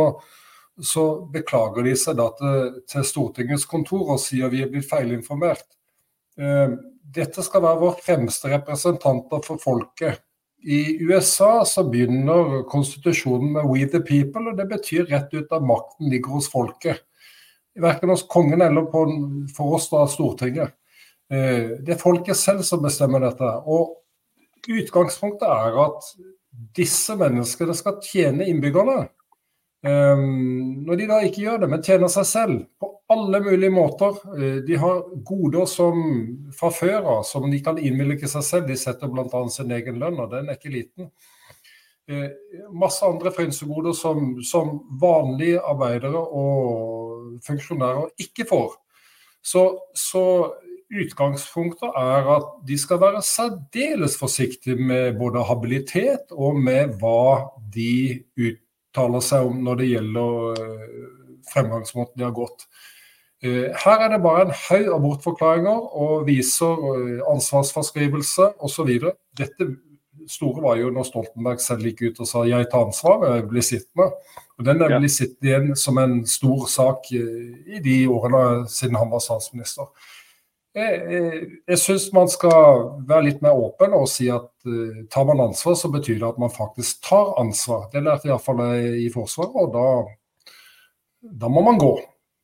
så beklager de seg da til, til Stortingets kontor og sier vi er blitt feilinformert. Eh, dette skal være våre fremste representanter for folket. I USA så begynner konstitusjonen med 'we the people', og det betyr rett ut at makten ligger hos folket. Verken hos kongen eller på, for oss da Stortinget. Eh, det er folket selv som bestemmer dette. Og utgangspunktet er at disse menneskene skal tjene innbyggerne. Um, når de da ikke gjør det, men tjener seg selv på alle mulige måter uh, De har goder som fra før av som de kan innvilge seg selv. De setter bl.a. sin egen lønn, og den er ikke liten. Masse andre frynsegoder som, som vanlige arbeidere og funksjonærer ikke får. Så, så utgangspunktet er at de skal være særdeles forsiktige med både habilitet og med hva de uttaler seg om når det gjelder eh, fremgangsmåten de har gått. Eh, her er det bare en haug av bortforklaringer og viser eh, ansvarsforskrivelse osv. Dette store var jo når Stoltenberg selv gikk ut og sa 'jeg tar ansvar, jeg blir sittende'. Og Den er blitt sittende igjen som en stor sak i de årene siden han var statsminister. Jeg, jeg, syns man skal være litt mer åpen og si at uh, tar man ansvar, så betyr det at man faktisk tar ansvar. Det lærte iallfall jeg i Forsvaret, og da, da, må man gå.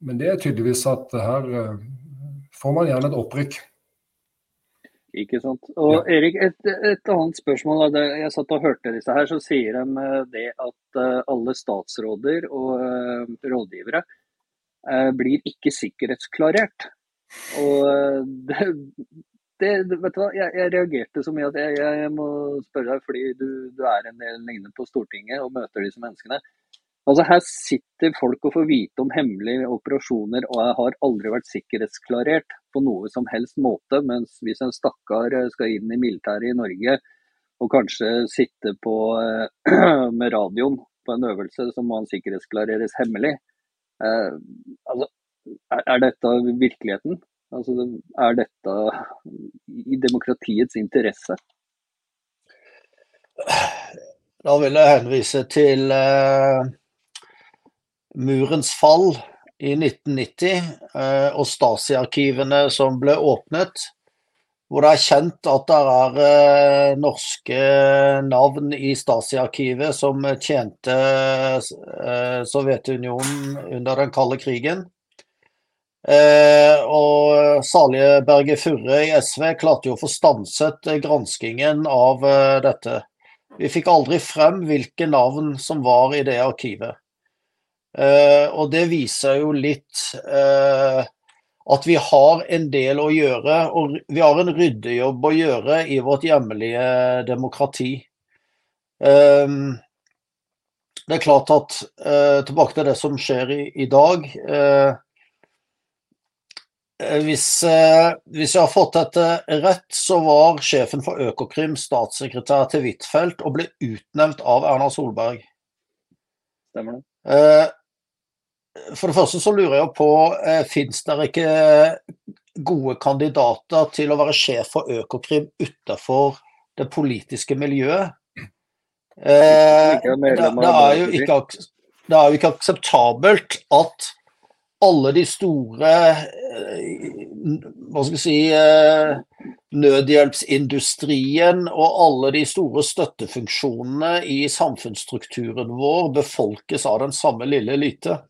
Men det er tydeligvis at her uh, får man gjerne et opprykk. Ikke sant. Og ja. Erik, et, et, annet spørsmål. Jeg satt og hørte disse her, så sier de eh, det at alle statsråder og rådgivere blir ikke sikkerhetsklarert. Og eh, det, det, vet du hva, jeg, jeg, reagerte så mye at jeg, jeg må spørre deg, fordi du, du, er en del lignende på Stortinget og møter disse menneskene. Altså Her sitter folk og får vite om hemmelige operasjoner, og jeg har aldri vært sikkerhetsklarert på noe som helst måte. Mens hvis en stakkar skal inn i militæret i Norge og kanskje sitte på, (clears throat) med radioen på en øvelse, så må han sikkerhetsklareres hemmelig. Eh, altså, er, dette virkeligheten? Altså, er dette i demokratiets interesse? Da vil jeg henvise til uh, murens fall i 1990 uh, eh, og Stasi-arkivene som ble åpnet. Hvor det er kjent at det er uh, norske navn i Stasi-arkivet som tjente Sovjetunionen under den kalde krigen. Eh, og salige Berge Furre i SV klarte jo å få stanset eh, granskingen av eh, dette. Vi fikk aldri frem hvilke navn som var i det arkivet. Eh, og det viser jo litt eh, at vi har en del å gjøre, og vi har en ryddejobb å gjøre i vårt hjemlige demokrati. Eh, det er klart at Tilbake til det som skjer i, i dag. Eh, Eh, hvis, eh, hvis, jeg har fått dette rett, så var sjefen for Økokrim statssekretær til Huitfeldt og ble utnevnt av Erna Solberg. Stemmer det. Eh, for det første så lurer jeg på, fins det ikke gode kandidater til å være sjef for Økokrim utenfor det politiske miljøet? Det, det, er jo ikke, det er jo ikke akseptabelt at alle de store eh, hva skal vi si, eh, nødhjelpsindustrien og alle de store støttefunksjonene i samfunnsstrukturen vår befolkes av den samme lille elite.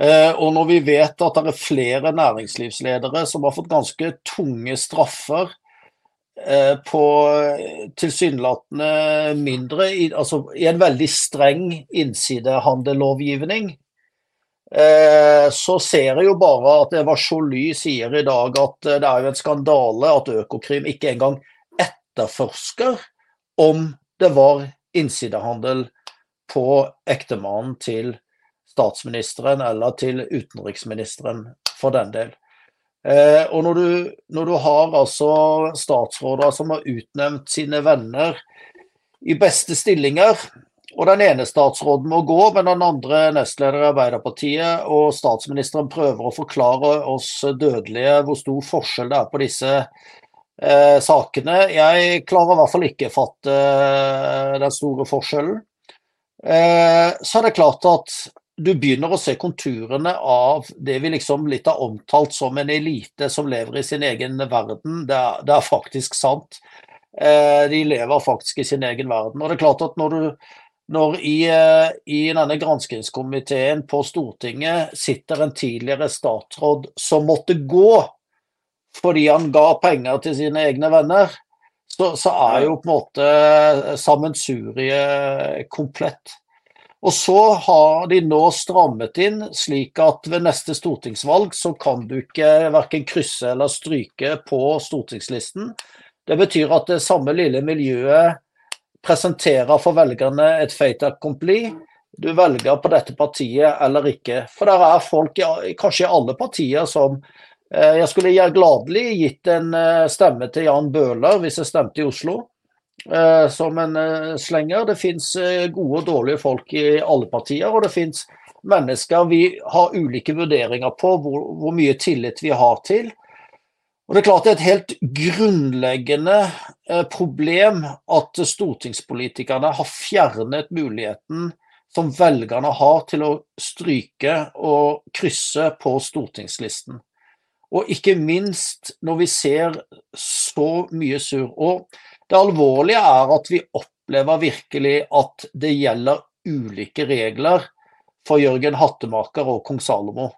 Eh, og når vi vet at det er flere næringslivsledere som har fått ganske tunge straffer på tilsynelatende mindre, altså i en veldig streng innsidehandellovgivning, Eh, så ser jeg jo bare at Eva Joly sier i dag at eh, det er jo en skandale at Økokrim ikke engang etterforsker om det var innsidehandel på ektemannen til statsministeren eller til utenriksministeren, for den del. Eh, og når du, når du har altså statsråder som har utnevnt sine venner i beste stillinger, og den ene statsråden må gå, men den andre nestleder i Arbeiderpartiet og statsministeren prøver å forklare oss dødelige hvor stor forskjell det er på disse eh, sakene. Jeg klarer i hvert fall ikke fatte eh, den store forskjellen. Eh, så er det klart at du begynner å se konturene av det vi liksom litt har omtalt som en elite som lever i sin egen verden. Det er, det er faktisk sant. Eh, de lever faktisk i sin egen verden. Og det er klart at når du når i, eh, i, denne granskingskomiteen på Stortinget sitter en tidligere statsråd som måtte gå fordi han ga penger til sine egne venner, så, så er jo på en måte sammensuriet komplett. Og så har de nå strammet inn slik at ved neste stortingsvalg så kan du ikke verken krysse eller stryke på stortingslisten. Det betyr at det samme lille miljøet presenterer for velgerne et fait accompli. Du velger på dette partiet eller ikke. For det er folk, kanskje i alle partier, som eh, Jeg skulle gladelig gitt en eh, stemme til Jan Bøhler hvis jeg stemte i Oslo. Eh, som en slenger. Det finnes eh, gode og dårlige folk i alle partier, og det finnes mennesker vi har ulike vurderinger på hvor, hvor, mye tillit vi har til. Og Det er klart det er et helt grunnleggende problem at stortingspolitikerne har fjernet muligheten som velgerne har til å stryke og krysse på stortingslisten. Og ikke minst når vi ser så mye sur. Og det alvorlige er at vi opplever virkelig at det gjelder ulike regler for Jørgen Hattemaker og kong Salomo.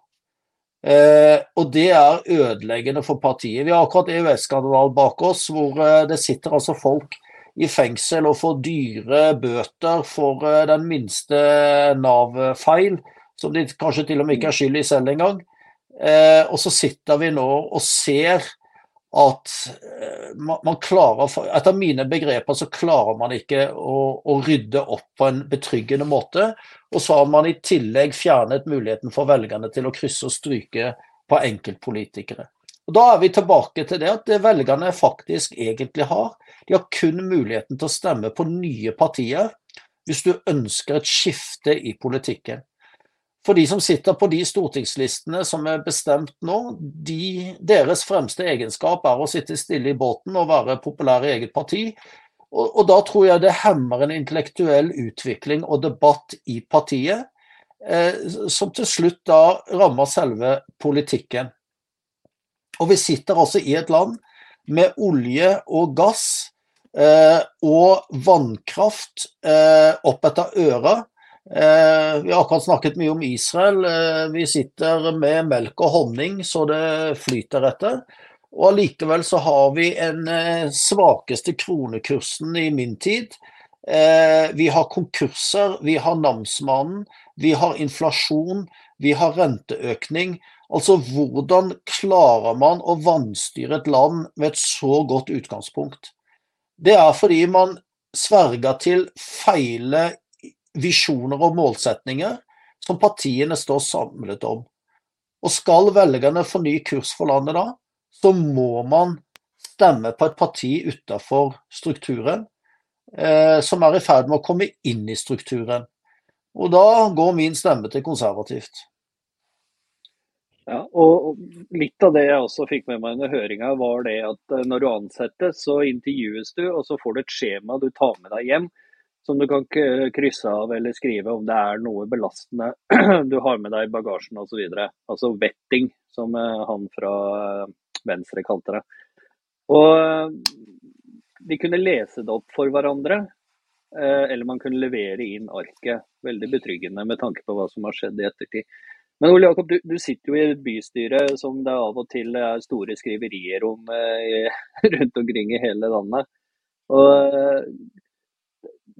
Eh, og det er ødeleggende for partiet. Vi har akkurat EØS-skandalen bak oss, hvor eh, det sitter altså folk i fengsel og får dyre bøter for eh, den minste Nav-feil, som de kanskje til og med ikke er skyld i selv engang. Eh, og så sitter vi nå og ser at eh, man klarer, Etter mine begreper så klarer man ikke å, å, rydde opp på en betryggende måte. Og så har man i tillegg fjernet muligheten for velgerne til å krysse og stryke på enkeltpolitikere. Og Da er vi tilbake til det at det velgerne faktisk egentlig har. De har kun muligheten til å stemme på nye partier hvis du ønsker et skifte i politikken. For de som sitter på de stortingslistene som er bestemt nå, de, deres fremste egenskap er å sitte stille i båten og være populær i eget parti. Og, og, da tror jeg det hemmer en intellektuell utvikling og debatt i partiet, eh, som til slutt da rammer selve politikken. Og vi sitter altså i et land med olje og gass eh, og vannkraft eh, opp etter øra Eh, vi har akkurat snakket mye om Israel. Eh, vi sitter med melk og honning så det flyter etter. Og allikevel så har vi den eh, svakeste kronekursen i min tid. Vi har konkurser, vi har namsmannen, vi har inflasjon, vi har renteøkning. Altså hvordan klarer man å vanstyre et land med et så godt utgangspunkt? Det er fordi man sverger til feile visjoner og målsetninger som partiene står samlet om. Og skal velgerne få ny kurs for landet da, så må man stemme på et parti utenfor strukturen, eh, som er i ferd med å komme inn i strukturen. Og da går min stemme til konservativt. Ja, og Litt av det jeg også fikk med meg under høringa, var det at eh, når du ansettes, så intervjues du, og så får du et skjema du tar med deg hjem som du kan krysse av eller skrive om det er noe belastende (clears throat) du har med deg i bagasjen osv. Altså vetting, som eh, han fra eh, Venstre kalte det. Og eh, de kunne lese det opp for hverandre, eller man kunne levere inn arket. Veldig betryggende med tanke på hva som har skjedd i ettertid. Men Ole Jakob, du, du, sitter jo i et bystyre som det av og til er store skriverier om eh, (laughs) rundt omkring i hele landet. Og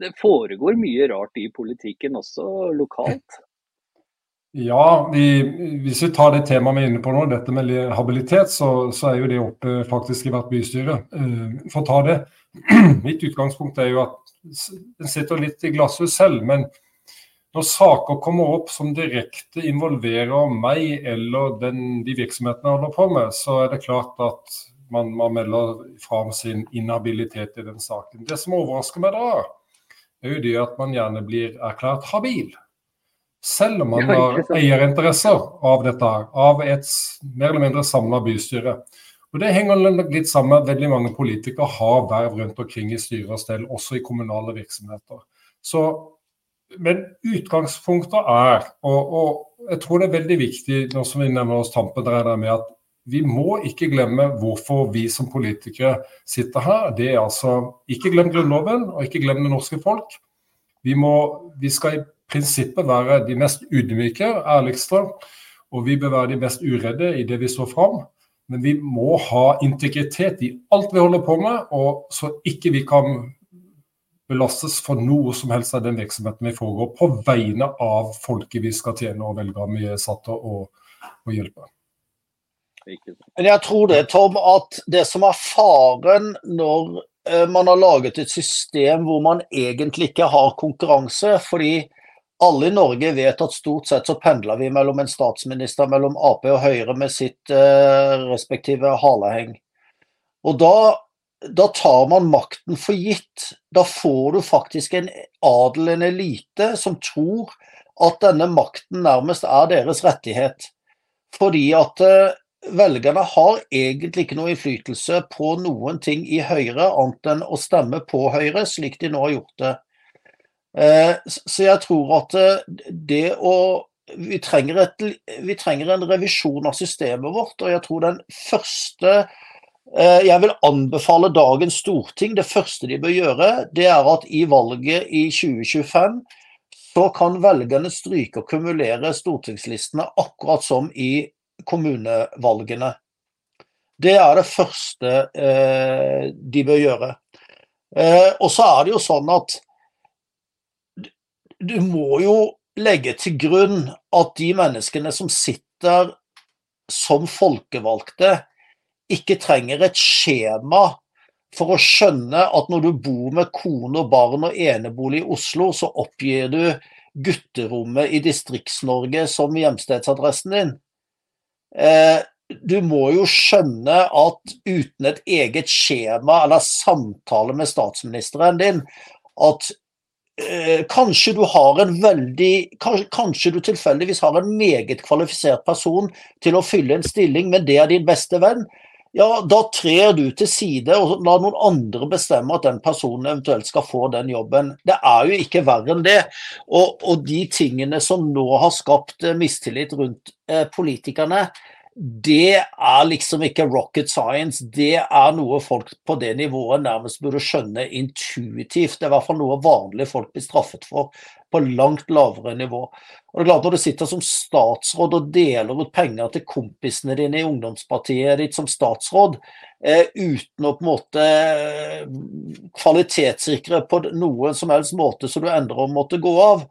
det foregår mye rart i politikken også lokalt? Ja, vi, hvis vi tar det temaet vi er inne på nå, dette med habilitet, så, så er jo det oppe faktisk i hvert bystyre. Uh, for å ta det, (clears throat) Mitt utgangspunkt er jo at en sitter litt i glasshus selv, men når saker kommer opp som direkte involverer meg eller den, de virksomhetene jeg holder på med, så er det klart at man, man melder fra om sin inhabilitet i den saken. Det som overrasker meg da, er jo det at man gjerne blir erklært habil. Selv om man har eierinteresser av dette, av et mer eller mindre samla bystyre. Og Det henger litt sammen med at veldig mange politikere har verv rundt omkring i styre og stell, også i kommunale virksomheter. Så, men utgangspunktet er, og, og jeg tror det er veldig viktig nå som vi nevner oss tampen, det med at vi må ikke glemme hvorfor vi som politikere sitter her. Det er altså Ikke glem Grunnloven, og ikke glem det norske folk. Vi, må, vi skal i prinsippet være de mest ydmyke, ærligste, og vi bør være de mest uredde i det vi står fram. Men vi må ha integritet i alt vi holder på med, og så ikke vi kan belastes for noe som helst av den virksomheten vi foregår på vegne av folket vi skal tjene og velgerne vi er satt til å, hjelpe. Men jeg tror det, Tom, at det som er faren når eh, man har laget et system hvor man egentlig ikke har konkurranse, fordi alle i Norge vet at stort sett så pendler vi mellom en statsminister mellom Ap og Høyre med sitt eh, respektive haleheng. Og da, da, tar man makten for gitt. Da får du faktisk en adel, en elite, som tror at denne makten nærmest er deres rettighet. Fordi at eh, velgerne har egentlig ikke noe innflytelse på noen ting i Høyre, annet enn å stemme på Høyre, slik de nå har gjort det. Eh, så jeg tror at eh, det å vi trenger, et, vi trenger en revisjon av systemet vårt, og jeg tror den første eh, jeg vil anbefale dagens storting, det første de bør gjøre, det er at i valget i 2025 så kan velgerne stryke og kumulere stortingslistene akkurat som i kommunevalgene. Det er det første eh, de bør gjøre. Eh, og så er det jo sånn at du må jo legge til grunn at de menneskene som sitter som folkevalgte, ikke trenger et skjema for å skjønne at når du bor med kone og barn og enebolig i Oslo, så oppgir du gutterommet i Distrikts-Norge som hjemstedsadressen din. Eh, du må jo skjønne at uten et eget skjema eller samtale med statsministeren din, at eh, kanskje du har en veldig kanskje, kanskje, du tilfeldigvis har en meget kvalifisert person til å fylle en stilling, men det er din beste venn. Ja, da trer du til side og lar noen andre bestemme at den personen eventuelt skal få den jobben. Det er jo ikke verre enn det. Og, og de tingene som nå har skapt mistillit rundt eh, politikerne, det er liksom ikke rocket science. Det er noe folk på det nivået nærmest burde skjønne intuitivt. Det er i hvert fall noe vanlige folk blir straffet for på langt lavere nivå. Og det er klart Når du sitter som statsråd og deler ut penger til kompisene dine i ungdomspartiet ditt som statsråd, eh, uten å på en måte eh, kvalitetssikre på noen som helst måte så du endrer å måtte gå av,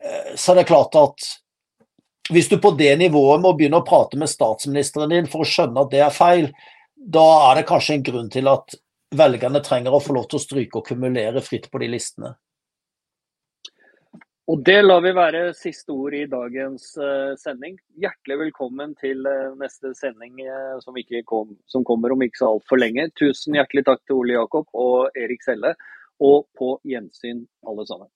eh, så er det klart at hvis du på det nivået må begynne å prate med statsministeren din for å skjønne at det er feil, da er det kanskje en grunn til at velgerne trenger å få lov til å stryke og kumulere fritt på de listene. Og Det lar vi være siste ord i dagens uh, sending. Hjertelig velkommen til uh, neste sending uh, som, kom, som, kommer om ikke så altfor lenge. Tusen hjertelig takk til Ole Jakob og Erik Selle, og på gjensyn alle sammen.